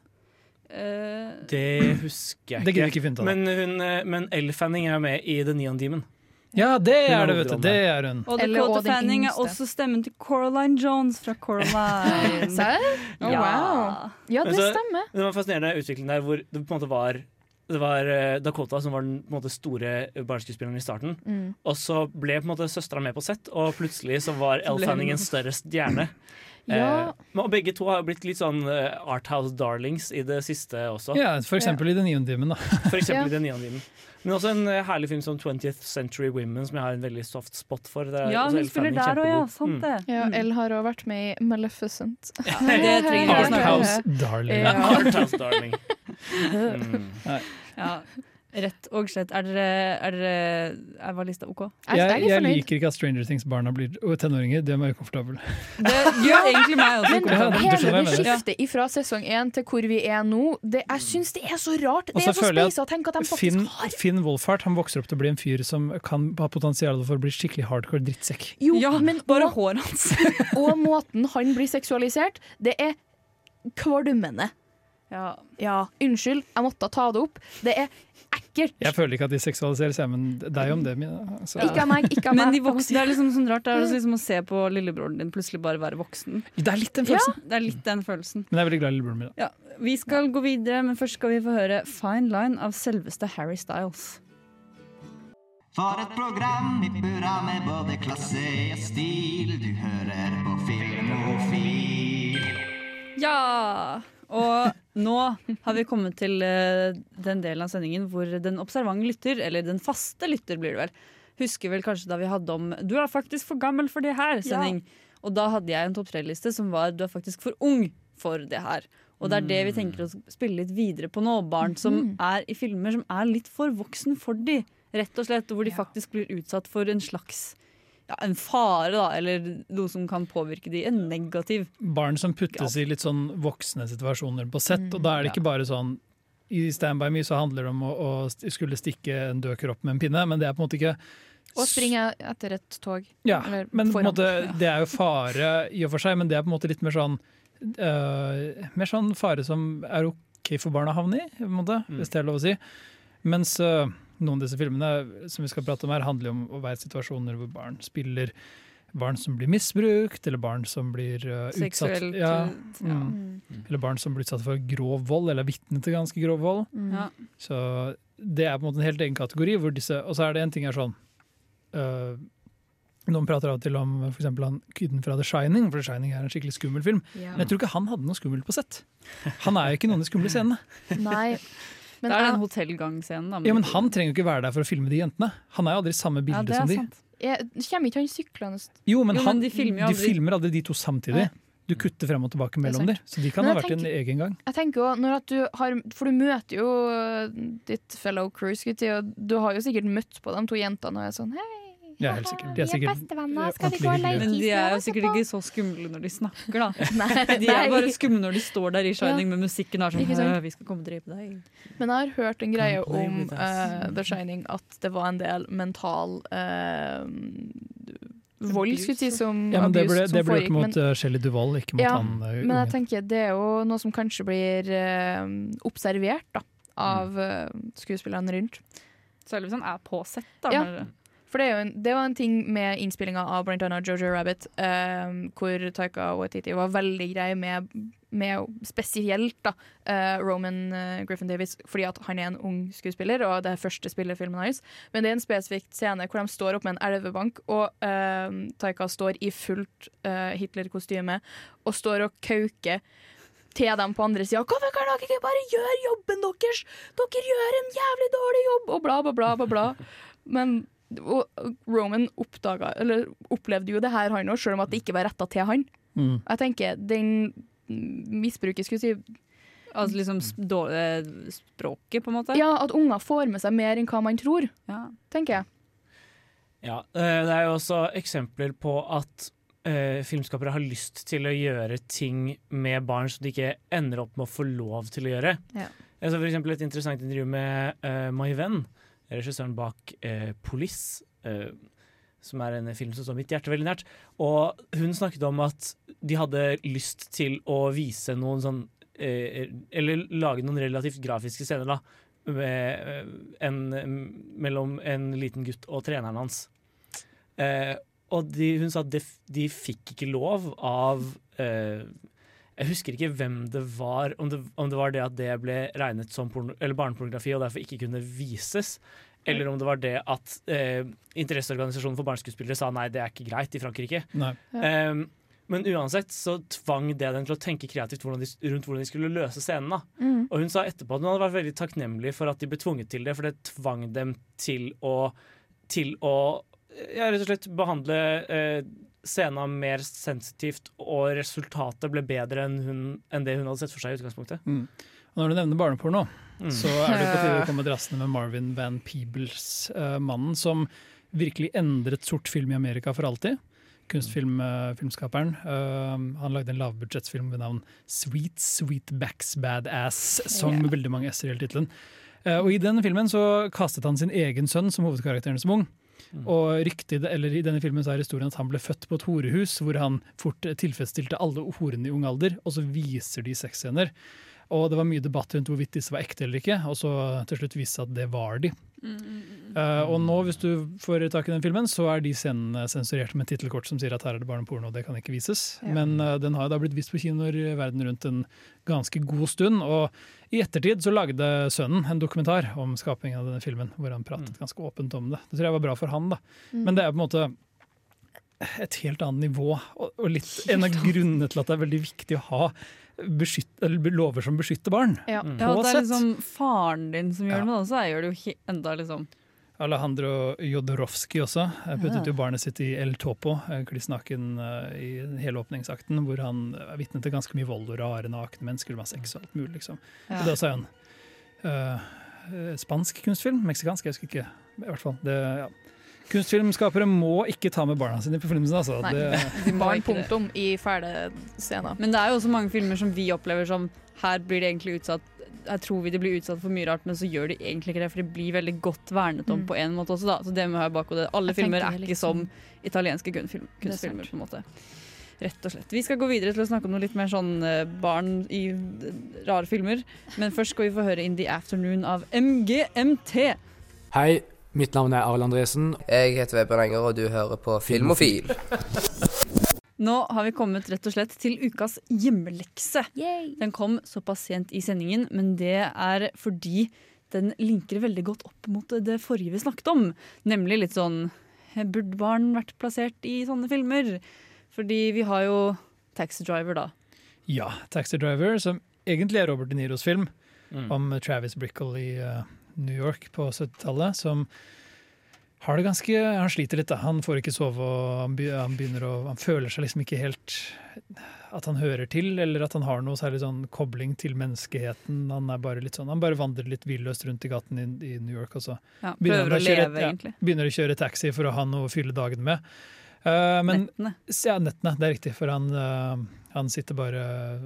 Uh, Det husker jeg ikke. Det ikke. finne ut da. Men, hun, eh, men Elle Fanning er med i The Neon Demon. Ja, det Hun er det, vet du. Det er hun. og Dakota og Fanning er også stemmen til Coraline Jones fra Coraline. Serr? Oh, Ja. wow. Ja, det stemmer. Det var en fascinerende utvikling der hvor det på en måte var det var eh, Dakota som var den på en måte, store barneskuespilleren i starten. Mm. Og så ble på en måte søstera med på sett, og plutselig så var Elle Fanning en større stjerne. Ja. Eh, og begge to har jo blitt litt sånn uh, Arthouse darlings i det siste også. Ja, for eksempel i Den niende timen, Da. For eksempel Ja. i Den timen. Men også en uh, herlig film som 20th Century Women, som jeg har en veldig soft spot for. Er Ja, hun spiller der òg, ja. Sant Sant Mm. det. Ja. Elle har også vært med i Maleficent. det trenger vi ikke snakke om. Arthouse Darling. Ja. Arthouse darling. Mm. Ja, rett og slett. Er dere, er dere er, Var lista OK? Jeg, Jeg, er liker ikke at Stranger Things-barna blir og tenåringer. Det er ukomfortabel. Det gjør egentlig meg også. Men Ja, hele det skiftet fra sesong én til hvor vi er nå, det, jeg syns det er så rart. Det så er så speisa å tenke at de faktisk Finn, har Finn Wolfhard han vokser opp til å bli en fyr som kan ha potensial for å bli skikkelig hardcore drittsekk. Jo, Ja, men bare og, håret hans. og måten han blir seksualisert, det er kvalmende. Ja. Ja, unnskyld, jeg måtte ta det opp. Det er ekkelt. Jeg føler ikke at de seksualiserer seg, men deg om det. Mina. Så. Ikke av meg, ikke av meg. Men de voksne, det er liksom sånn rart Det er liksom å se på lillebroren din plutselig bare være voksen. Det er litt den Ja, følelsen. det er litt den følelsen. Men jeg er veldig glad i lillebroren min. da. Ja, Vi skal gå videre, men først skal vi få høre Fine Line av selveste Harry Styles. For et program i burra med både klasse og stil. Du hører på Filmofil. Ja! Og nå har vi kommet til eh, den delen av sendingen hvor den observante lytter, eller den faste lytter blir det vel, husker vel kanskje da vi hadde om 'Du er faktisk for gammel for det her'-sending. Og da hadde jeg en topp tre-liste som var 'Du er faktisk for ung for det her'. Og det er det vi tenker å spille litt videre på nå. Barn som er i filmer som er litt for voksen for de, rett og slett. Hvor de faktisk blir utsatt for en slags ja, en fare, da, eller noe som kan påvirke de en negativ. Barn som puttes i litt sånn voksne situasjoner på sett, Mm, og da er det ja. ikke bare sånn i Stand By Me så handler det om å, å skulle stikke en død kropp med en pinne, men det er på en måte ikke Og springe etter et tog. Ja, Eller men på måte, det er jo fare i og for seg, men det er på en måte litt mer sånn uh, Mer sånn fare som er OK for barn å havne i, på en måte, hvis det er lov å si. Mens øh, noen av disse filmene som vi skal prate om her, handler jo om å være i situasjoner hvor barn spiller barn som blir misbrukt, eller barn som blir uh, utsatt Seksuelt, ja, ja. mm. Eller barn som blir utsatt for grov vold, eller er vitne til ganske grov vold. Ja. Så det er på en måte en helt egen kategori. Hvor disse, og så er det en ting er sånn uh, Noen prater av og til om for han kiden fra The Shining, for The Shining er en skikkelig skummel film. Ja. Men jeg tror ikke han hadde noe skummelt på sett. Han er jo ikke noen av de skumle scenene. Nei. Det er den hotellgangscenen. Ja, men han trenger jo ikke være der for å filme de jentene. Han er jo aldri i samme Ja, bilde det er som de. sant. Jeg, kommer ikke han syklende Jo, men, Jo, men han, de de, filmer jo aldri- filmer aldri de to samtidig. Du kutter frem og tilbake mellom dem, så de kan ha vært tenker, en egen gang. Jeg tenker også, når at du har For du møter jo uh, ditt fellow crew, og du har jo sikkert møtt på de to jentene og er sånn Hei, Ja, helt sikkert. De er sikkert bestevenner, skal vi gå og leke Men de er jo sikkert ikke så skumle når de snakker, da. Nei, De er bare skumle når de står der i Shining Ja. med musikken er sånn Ikke sant? «Hø, Vi skal komme og drepe deg. Men jeg har hørt en greie om uh, eh, The Shining at det var en del mental uh, vold, skulle jeg si, som Ja, men det abuse ble, som det ble gjort mot men- uh, Shelley Duvall, ikke mot ja, han uh, men jeg tenker det er jo noe som kanskje blir uh, observert da, av uh, skuespillerne rundt. Særlig hvis han er på sett. Da, Ja. når- For det, en, det var en ting med innspillinga av bl.a. Jojo Rabbit, eh, hvor Taika Waititi var veldig grei med, med spesielt da, eh, Roman eh, Griffin Davis, fordi at han er en ung skuespiller, og det er første spillefilmen hans. Men det er en spesifikk scene hvor de står opp med en elvebank, og eh, Taika står i fullt eh, Hitler-kostyme og står og kauker til dem på andre sida. 'Hvorfor kan dere ikke bare gjøre jobben deres?' 'Dere gjør en jævlig dårlig jobb!' Og bla, bla, bla. bla, bla. Men Roman oppdaga, eller opplevde jo det her, han òg, selv om at det ikke var retta til han. Mm. Jeg tenker den misbruket, skulle si Altså liksom språket, på en måte? Ja, at unger får med seg mer enn hva man tror, Ja. tenker jeg. Ja, eh, det er jo også eksempler på at Uh, filmskapere har lyst til å gjøre ting med barn som de ikke ender opp med å få lov til å gjøre. Ja. Jeg så for eksempel et interessant intervju med uh, Venn Wen, regissøren bak eh, Police, eh, som er en film som står mitt hjerte veldig nært. Og hun snakket om at de hadde lyst til å vise noen sånn eh, Eller lage noen relativt grafiske scener, da. Med, eh, en, mellom en liten gutt og treneren hans. Eh, og de, hun sa at de, de fikk ikke lov av eh, Jeg husker ikke hvem det var, om det, om det var det at det ble regnet som porno, eller barnepornografi og derfor ikke kunne vises. Eller om det var det at eh, interesseorganisasjonen for barneskuespillere sa nei, det er ikke greit i Frankrike. Ja. Um, men uansett så tvang det dem til å tenke kreativt hvordan de, rundt hvordan de skulle løse scenen. da. Mm. Og hun sa etterpå at hun hadde vært veldig takknemlig for at de ble tvunget til det, for det tvang dem til å, til å ja, rett og slett behandle eh, scenen mer sensitivt, og resultatet ble bedre enn, hun, enn det hun hadde sett for seg i utgangspunktet. Mm. Og når du nevner barneporno, Mm. så er det på tide å komme drassende med Marvin Van Peebles, uh, mannen som virkelig endret sort film i Amerika for alltid. Kunstfilmskaperen. han lagde en lavbudsjettsfilm ved navn Sweet Sweet Backs Badass som med veldig mange s-er i hele tittelen. Eh, og I den filmen så kastet han sin egen sønn som hovedkarakteren som ung. Og ryktet, eller I denne filmen så er historien at han ble født på et horehus, hvor han fort tilfredsstilte alle horene i ung alder, og så viser de sexscener. Og det var mye debatt rundt hvorvidt disse var ekte eller ikke, og så til slutt viste det seg at det var de. Eh, og nå, hvis du får tak i den filmen, så er de scenene sensurert med tittelkort som sier at her er det barneporno, det kan ikke vises. Ja. Men uh, den har da blitt vist på kinoer verden rundt en ganske god stund. Og i ettertid så lagde sønnen en dokumentar om skapingen av denne filmen, hvor han pratet ganske åpent om det. Det tror jeg var bra for han, da. Mm. Men det er på en måte et helt annet nivå, og, og litt en av grunnene til at det er veldig viktig å ha beskytt, eller lover som beskytter barn. Ja. På Ja, det er liksom faren din som gjør Ja. det, men også gjør det jo enda liksom Alejandro Jodorowsky også jeg puttet jo barnet sitt i El Topo, eh, kliss naken eh, i hele åpningsakten, hvor han er vitne til ganske mye vold og rare nakne mennesker masse sex og alt mulig. liksom. Ja. Og det også er en eh, eh, spansk kunstfilm, meksikansk, jeg husker ikke. i hvert fall. Det, ja. Kunstfilmskapere må ikke ta med barna sine på filmen sin. Altså. Nei, Det, barn punktum i fæle scener. Men det er jo også mange filmer som vi opplever som her blir det egentlig utsatt her tror vi de blir utsatt for mye rart, men så gjør de egentlig ikke det. For de blir veldig godt vernet om Mm. på en måte også, da. Så det må jeg ha i bakhodet. Alle Jeg filmer er ikke liksom- som italienske kunstfilm, er kunstfilmer, på en måte. Rett og slett. Vi skal gå videre til å snakke om noe litt mer sånn eh, barn i rare filmer. Men først skal vi få høre In The Afternoon av MGMT. Hei, mitt navn er Arild Andresen. Jeg heter Vebjørn Enger, og du hører på Filmofil. Nå har vi kommet rett og slett til ukas hjemmelekse. Den kom såpass sent i sendingen, men det er fordi den linker veldig godt opp mot det forrige vi snakket om. Nemlig litt sånn Burde barn vært plassert i sånne filmer? Fordi vi har jo Taxi Driver, da. ja, Taxi Driver, som egentlig er Robert De Niros film Mm. om Travis Brickle i eh, New York på 70-tallet, som har det ganske Han sliter litt, da. Han får ikke sove, og han, begynner å Han føler seg liksom ikke helt at han hører til, eller at han har noe særlig sånn kobling til menneskeheten. Han er bare litt sånn, han bare vandrer litt villøst rundt i gaten i, i New York. Og så Ja, begynner å kjøre, leve, egentlig. begynner å kjøre taxi for å ha noe å fylle dagen med. Uh, men, Nettene. Ja, nettene. Det er riktig. For han, uh, han sitter bare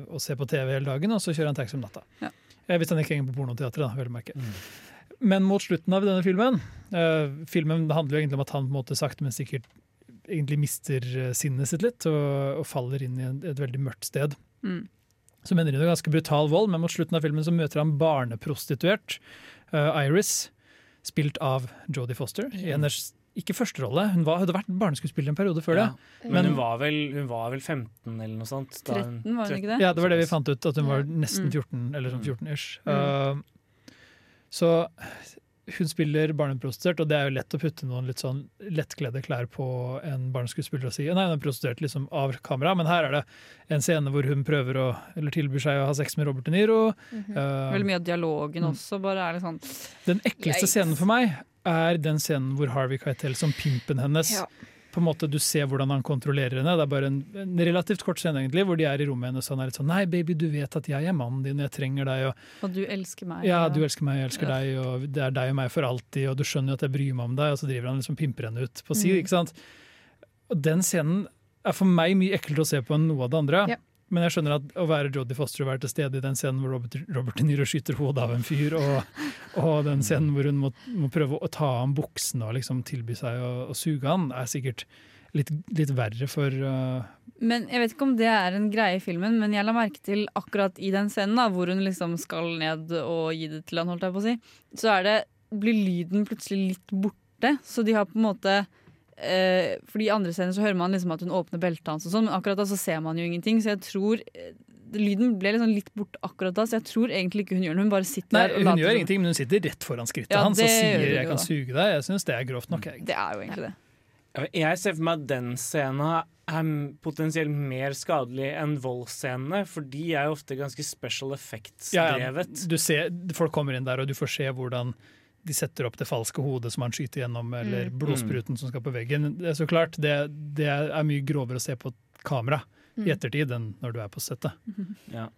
og ser på TV hele dagen, og så kjører han taxi om natta. Ja. Eh, Hvis han ikke henger på pornoteatret, da, vel å merke. Men mot slutten av denne filmen uh, Filmen handler jo egentlig om at han på en måte sakte, men sikkert egentlig mister eh, sinnet sitt litt, og, og faller inn i en, et veldig mørkt sted. Mm. Som ender i er ganske brutal vold, men mot slutten av filmen så møter han barneprostituert uh, Iris, spilt av Jodie Foster. I hennes ikke førsterolle, hun var, hadde vært barneskuespiller en periode før Ja. det. Men hun var, vel, hun var vel 15 eller noe sånt? da hun- 13 var hun ikke det? Ja, det var det vi fant ut, at hun var nesten Mm. 14, eller sånn 14-ish. Mm. Uh, så hun spiller barneprostituert, og det er jo lett å putte noen litt sånn lettkledde klær på en barneskuespiller og si nei, hun er prostituert liksom av kamera, men her er det en scene hvor hun prøver å, eller tilbyr seg å ha sex med Robert De Niro. Mhm. Uh, Veldig mye av dialogen mm. også bare er litt sånn Den ekleste Yikes. scenen for meg er den scenen hvor Harvey Keitel som pimpen hennes Ja. På en måte Du ser hvordan han kontrollerer henne. Det er bare en, en relativt kort scene egentlig, hvor de er i rommet hennes og han er litt sånn Nei, baby, du vet at jeg er mannen din, jeg trenger deg. Og, Og du elsker meg. ja, du elsker meg, jeg elsker Ja. deg, og det er deg og meg for alltid, og du skjønner jo at jeg bryr meg om deg, og så driver han liksom pimper henne ut på si, Mm. ikke sant. Og den scenen er for meg mye eklere å se på enn noe av det andre. Ja. Men jeg skjønner at å være Jodie Foster og være til stede i den scenen hvor Robert, Robert De Niro skyter hodet av en fyr, og, og den scenen hvor hun må, må prøve å ta av buksene og liksom tilby seg å, å suge han, er sikkert litt, litt verre for uh, Men jeg vet ikke om det er en greie i filmen, men jeg la merke til akkurat i den scenen da, hvor hun liksom skal ned og gi det til han, holdt jeg på å si, så det, blir lyden plutselig litt borte. Så de har på en måte eh, Fordi i andre scener så hører man liksom at hun åpner beltet hans, og sånn, men akkurat da så ser man jo ingenting. Så jeg tror eh, Lyden ble liksom litt bort akkurat da, så jeg tror egentlig ikke hun gjør noe. Hun bare sitter Nei, der og hun gjør som- ingenting, men hun sitter rett foran skrittet Ja, hans og sier 'jeg kan da. suge deg'. Jeg syns det er grovt nok. Egentlig. Det er jo egentlig det. Jeg ser for meg at den scenen er potensielt mer skadelig enn voldsscenene, for de er jo ofte ganske special Ja, ja, effects-drevet. du ser, folk kommer inn der, og du får se hvordan de setter opp det falske hodet som han skyter gjennom, eller Mm. blodspruten som skal på veggen. Det er så klart, det, det er mye grovere å se på kamera i Mm. ettertid enn når du er på settet. Ja.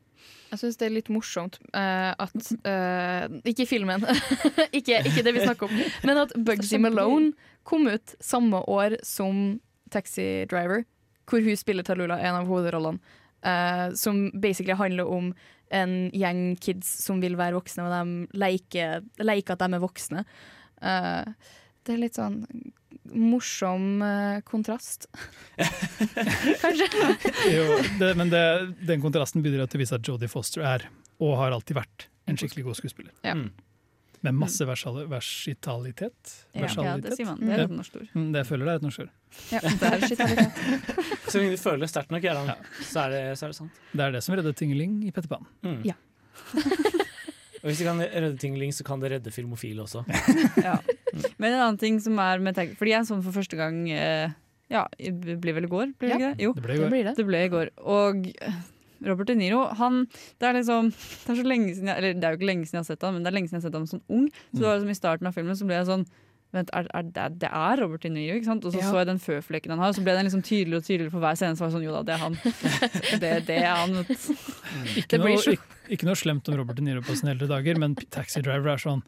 Jeg syns det er litt morsomt uh, at uh, Ikke filmen, ikke, ikke det vi snakker om, men at Bugsy Malone kom ut samme år som Taxi Driver, hvor hun spiller Talula, en av hovedrollene. uh, som basically handler om en gjeng kids som vil være voksne, og de leker, leker at de er voksne. Uh, det er litt sånn morsom uh, kontrast. Kanskje. Jo, det, men det, den kontrasten bidrar til å vise at Jodie Foster er, og har alltid vært, en skikkelig god skuespiller. Ja. Mm. Med masse versal versatilitet. Ja, ja, det sier man. Det er et norsk ord. Mm, Det jeg føler det er et norsk ord. Ja, det er. Så lenge du føler det sterkt nok, ja. så, er det, så er det sant. Det er det som redder Tingeling i Petter Pan. Mm. Ja. Og hvis det kan redde Tingeling, så kan det redde filmofile også. ja. Men en annen ting som er med tag Fordi jeg så den for første gang eh, Ja, det ble vel i går? Ble det Ja, ikke det? Jo, det ble i går. Det blir ble i går. Og Robert De Niro, han Det er liksom Det er så lenge siden jeg, Eller det er jo ikke lenge siden jeg har sett ham, men det er lenge siden jeg har sett ham sånn ung. Så det var liksom i starten av filmen så ble jeg sånn Vent, er, er, det, det er Robert De Niro, ikke sant? Og så Ja. så jeg den føflekken han har, og så ble den liksom tydeligere og tydeligere for hver scene. Så var jeg sånn, jo da, det er han. Det, det er han. vet. Ikke, Det noe, ikke, ikke noe slemt om Robert De Niro på sine eldre dager, men Taxi Driver er sånn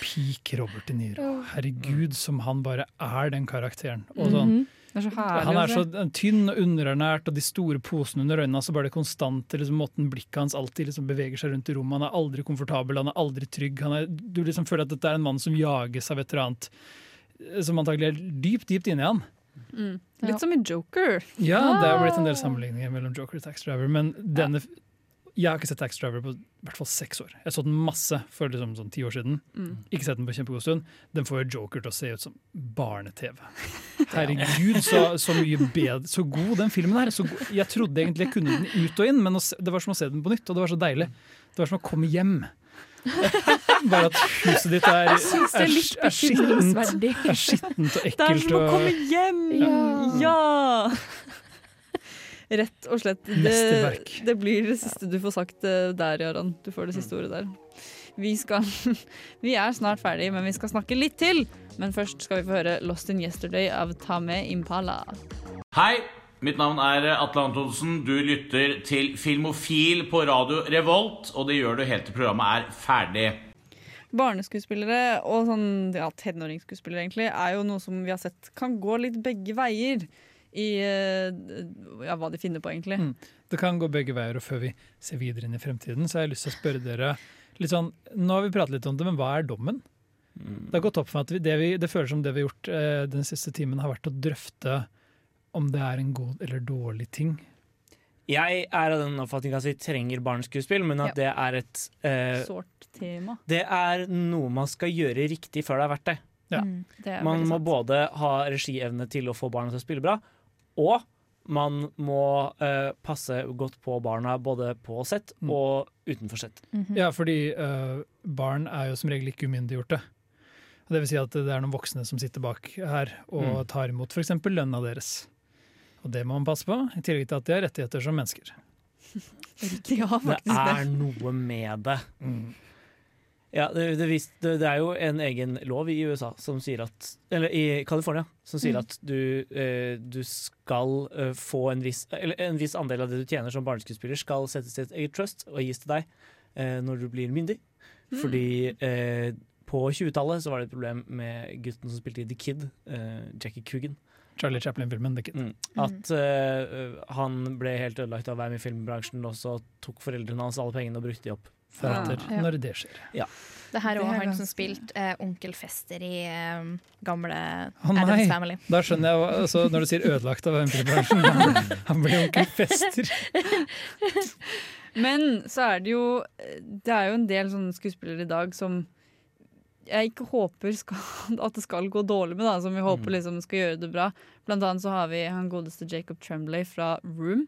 peak Robert De Niro. Herregud, som han bare er den karakteren. Og sånn, Mhm. Det er herlig han er så tynn og underernært, og de store posene under øynene. Så bare det konstante liksom, måten blikket hans alltid liksom, beveger seg rundt i rommet. Han er aldri komfortabel, han er aldri trygg. Han er, du liksom føler at dette er en mann som jages av et eller annet eh, som antagelig er dypt, dypt inni han. Mm. Litt som i Joker. Ja, det er blitt en Ah. del sammenligninger mellom Joker og Tax Driver, men denne Jeg har ikke sett Taxi Driver på i hvert fall seks år. Jeg så den masse for liksom, sånn ti år siden. Mm. Ikke sett den på kjempegod stund. Den får jo Joker til å se ut som barne-TV. Herregud, så, så mye bedre Så god den filmen er. Så god. Jeg trodde egentlig jeg kunne den ut og inn, men det var som å se den på nytt, og det var så deilig. Det var som å komme hjem. Bare at huset ditt er, er er, er skittent og Det er som å komme hjem! Ja! Rett og slett. Det, det blir det siste du får sagt eh, der, Jaran. Du får det siste ordet der. Vi, skal, vi er snart ferdig, men vi skal snakke litt til. Men først skal vi få høre 'Lost in Yesterday' av Tame Impala. Hei, Mitt navn er Atle Antonsen. Du lytter til Filmofil på radio Revolt, og det gjør du helt til programmet er ferdig. Barneskuespillere og sånn, ja, tenåringsskuespillere egentlig, er jo noe som vi har sett kan gå litt begge veier i eh, ja, hva de finner på, egentlig. Mm. Det kan gå begge veier, og før vi ser videre inn i fremtiden, så har jeg lyst til å spørre dere litt sånn, Nå har vi pratet litt om det, men hva er dommen? Det har gått opp for meg at vi, det, vi, det føles som det vi har gjort eh, den siste timen, har vært å drøfte om det er en god eller dårlig ting. Jeg er av den oppfatning at vi trenger barneskuespill, men at det er et eh, Sårt tema. Det er noe man skal gjøre riktig før det er verdt det. Mm, det er Man må sant. både ha regievne til å få barna til å spille bra, og man må eh, passe godt på barna både på sett Mm. og utenfor sett. Ja, fordi eh, barn er jo som regel ikke umyndiggjorte. Det vil si at det er noen voksne som sitter bak her og Mm. tar imot f.eks. lønna deres. Og det må man passe på, i tillegg til at de har rettigheter som mennesker. Ja, Det faktisk er noe med det. Mm. Ja, det, det, vist, det, det er jo en egen lov i USA som sier at Eller i California som sier Mm. at du, eh, du skal eh, få en viss Eller en viss andel av det du tjener som barneskuespiller, skal settes til et eget trust og gis til deg eh, når du blir myndig. Mm. Fordi eh, på 20-tallet så var det et problem med gutten som spilte i The Kid, eh, Jackie Coogan. Charlie Chaplin-filmen The Kid. Mm. At eh, han ble helt ødelagt av å være med i filmbransjen, og så tok foreldrene hans alle pengene og brukte de opp. Deretter, Ja. når det skjer. Ja. Det her er er han som spilte eh, onkel Fester i eh, gamle oh, Adams Family. da skjønner jeg hva, altså, Når du sier ødelagt av filmbransjen, han, han blir onkel Fester. Men så er det jo Det er jo en del sånne skuespillere i dag som jeg ikke håper skal, at det skal gå dårlig med, da, som vi håper Mm. liksom skal gjøre det bra. Blant annet så har vi han godeste Jacob Tremblay fra Room,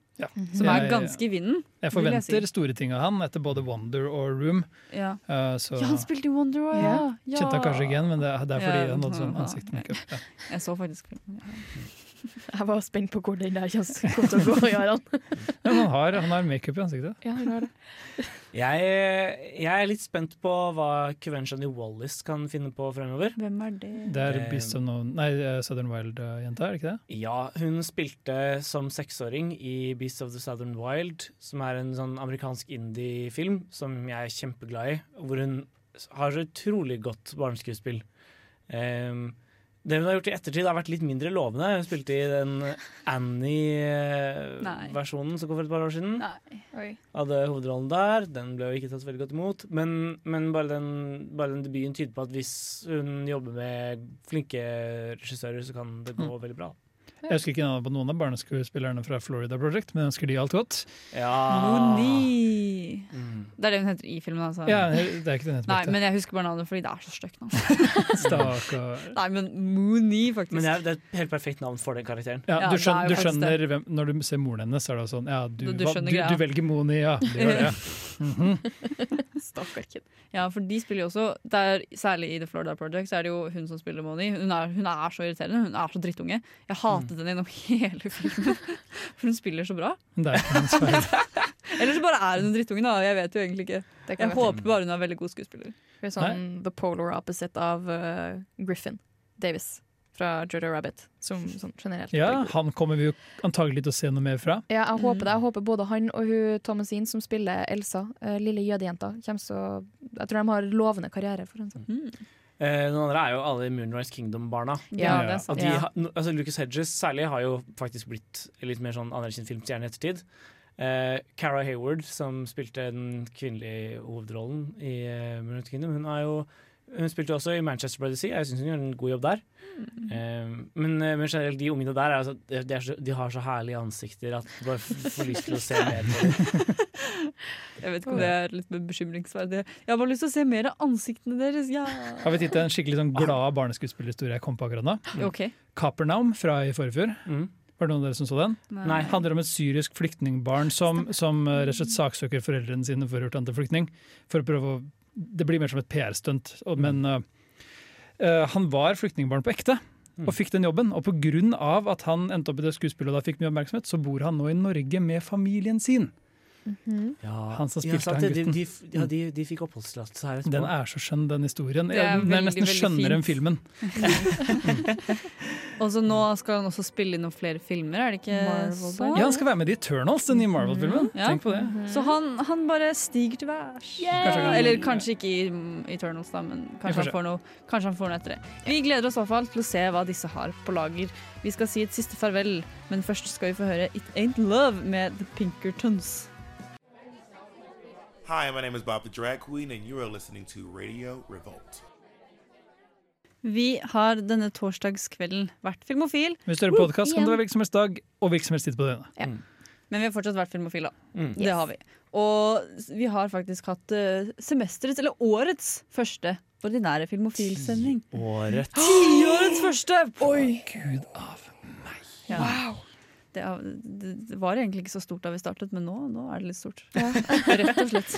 som er ganske i vinden. Jeg forventer si. store ting av han etter både Wonder og Room. Ja. uh, så Ja, han spilte i Wonder òg, ja. ja. kjente han kanskje ikke igjen, men det, er- det er fordi Ja, han hadde sånn ja. ansiktsmakeup. Ja. Jeg så faktisk filmen. Ja. Jeg var spent på hvor den der kommer til å gå, Jarand. Men han har, han har makeup i ansiktet. Ja, han har det. Jeg, jeg er litt spent på hva Convention i Wallis kan finne på fremover. Hvem er det? Det er Eh, Beast of No Nei, eh, Southern Wild-jenta, er det ikke det? Ja, hun spilte som seksåring i Beast of the Southern Wild, som er en sånn amerikansk indie-film som jeg er kjempeglad i, hvor hun har så utrolig godt barneskuespill. Ehm, det hun har gjort i ettertid, har vært litt mindre lovende. Hun spilte i den Annie-versjonen som kom for et par år siden. Hadde hovedrollen der. Den ble jo ikke tatt så veldig godt imot. Men, men bare, den, bare den debuten tyder på at hvis hun jobber med flinke regissører, så kan det gå veldig bra. Jeg husker ikke navnet på noen av barneskuespillerne fra Florida Project, men jeg ønsker de alt godt. Moni! Mm. Det er det hun heter i filmen, altså. Ja, det er ikke den heter Nei, men jeg husker bare navnet fordi det er så stygt navn. Stakkar. Nei, men Moni, faktisk. Men det er, det er et helt perfekt navn for den karakteren. Ja, Ja, du er skjønner, du skjønner hvem, Når du ser moren hennes, så er det sånn Ja, du, Du- du hva- du, du velger Moni, ja. Du gjør det. Mhm. Stakkar kid. Ja, for de spiller jo også der, Særlig i The Florida Project så er det jo hun som spiller Moni. Hun er, hun er så irriterende. Hun er så drittunge. Jeg hatet henne gjennom hele filmen. For hun spiller så bra. Det er ikke. Eller så bare er hun en drittunge, da. Jeg vet jo egentlig ikke. Jeg være. håper bare hun er veldig god skuespiller. Hun er sånn the polar opposite av uh, Griffin Davis fra Jojo Rabbit. Som sånn generelt. Ja, han kommer vi jo antagelig til å se noe mer fra. Ja, jeg Mm. håper det. Jeg håper både han og hun Thomasine, som spiller Elsa, uh, lille jødejenta, kommer så Jeg tror de har lovende karriere. for en sånn. Eh, den andre er jo alle Moonrise Kingdom-barna. Ja, Ja. altså Lucas Hedges særlig har jo faktisk blitt litt mer sånn anerkjent filmstjerne i ettertid. Eh, Cara Hayward, som spilte den kvinnelige hovedrollen i uh, Moonrise Kingdom, hun, er jo, hun spilte også i Manchester by the Sea. Jeg syns hun gjør en god jobb der. Men, eh, men generelt, de ungene der er, altså, de, de, er så, de har så herlige ansikter at du bare får lyst til å se mer på dem. Jeg vet ikke om det er litt bekymringsverdig. Jeg har bare lyst til å se mer av ansiktene deres. Ja. Har vi tid til en skikkelig sånn glad barneskuespillerhistorie jeg kom på akkurat nå? Okay. Kapernaum fra i forfjor. Var det noen av dere som så den? Nei. Handler om et syrisk flyktningbarn som, som eh, rett og slett saksøker foreldrene sine for å ha gjort han til flyktning. For å prøve å, det blir mer som et PR-stunt. Men eh, han var flyktningbarn på ekte. Og fikk den jobben. Og pga. at han endte opp i det skuespillet og da fikk mye oppmerksomhet, så bor han nå i Norge med familien sin. Ja, Han som spilte ja, han gutten. de, de, ja, de, de fikk oppholdstillatelse her. Den er så skjønn, den historien. Det er Den er nesten skjønnere enn filmen. Og så nå skal han også spille i noen flere filmer, er det ikke Marvel, så? Ja, han skal være med i Eternals, den nye Marvel-filmen. Ja. Tenk på det. Så han, han bare stiger til værs. Kanskje Eller kanskje ikke i mm, Eternals, da, men kanskje han, får noe, kanskje han får noe etter det. Vi gleder oss i hvert fall til å se hva disse har på lager. Vi skal si et siste farvel, men først skal vi få høre It Ain't Love med The Pinkertons. Hi, my name is Bob the Drag Queen, and you are listening to Radio Revolt. Vi har denne torsdagskvelden vært filmofil. Hvis du hører podkast, kan det være hvilken som helst dag og hvilken som helst tid på døgnet. Men vi har fortsatt vært filmofile. Mm. Det har vi. Og vi har faktisk hatt eh, semesterets, eller årets, første ordinære filmofilsending. Tiårets Ti første! Oi! Gud av Ja. Wow! Det, det, var egentlig ikke så stort da vi startet, men nå, nå er det litt stort. Rett og slett.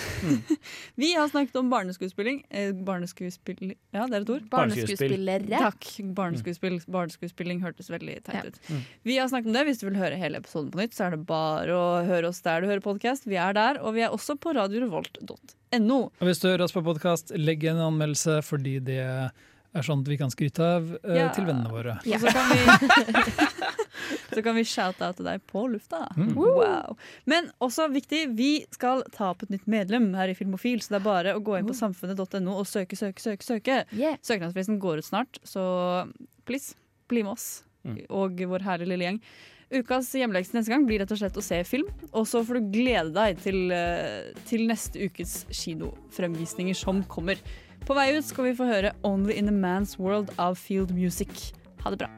Vi har snakket om barneskuespilling. Eh, barneskuespill... Ja, det er et ord. Barneskuespillere. Takk. Barneskuespill. Barneskuespilling hørtes veldig teit Ja. ut. Mm. Vi har snakket om det. Hvis du vil høre hele episoden på nytt, så er det bare å høre oss der du hører podkast. Vi er der, og vi er også på radiorevolt.no. Hvis du hører oss på podkast, legg en anmeldelse, fordi det er sånt vi kan skryte av eh, Ja. til vennene våre. Og så kan vi Så kan vi shout-oute deg på lufta. Mm. Wow. Men også viktig, vi skal ta opp et nytt medlem her i Filmofil, så det er bare å gå inn på samfunnet.no og søke, søke, søke. søke. Søknadsfristen går ut snart, så please, bli med oss Mm. og vår herlige lille gjeng. Ukas hjemmelekse neste gang blir rett og slett å se film. Og så får du glede deg til, eh, til neste ukes kinofremvisninger som kommer. På vei ut skal vi få høre 'Only in a Man's World' av Field Music. Ha det bra.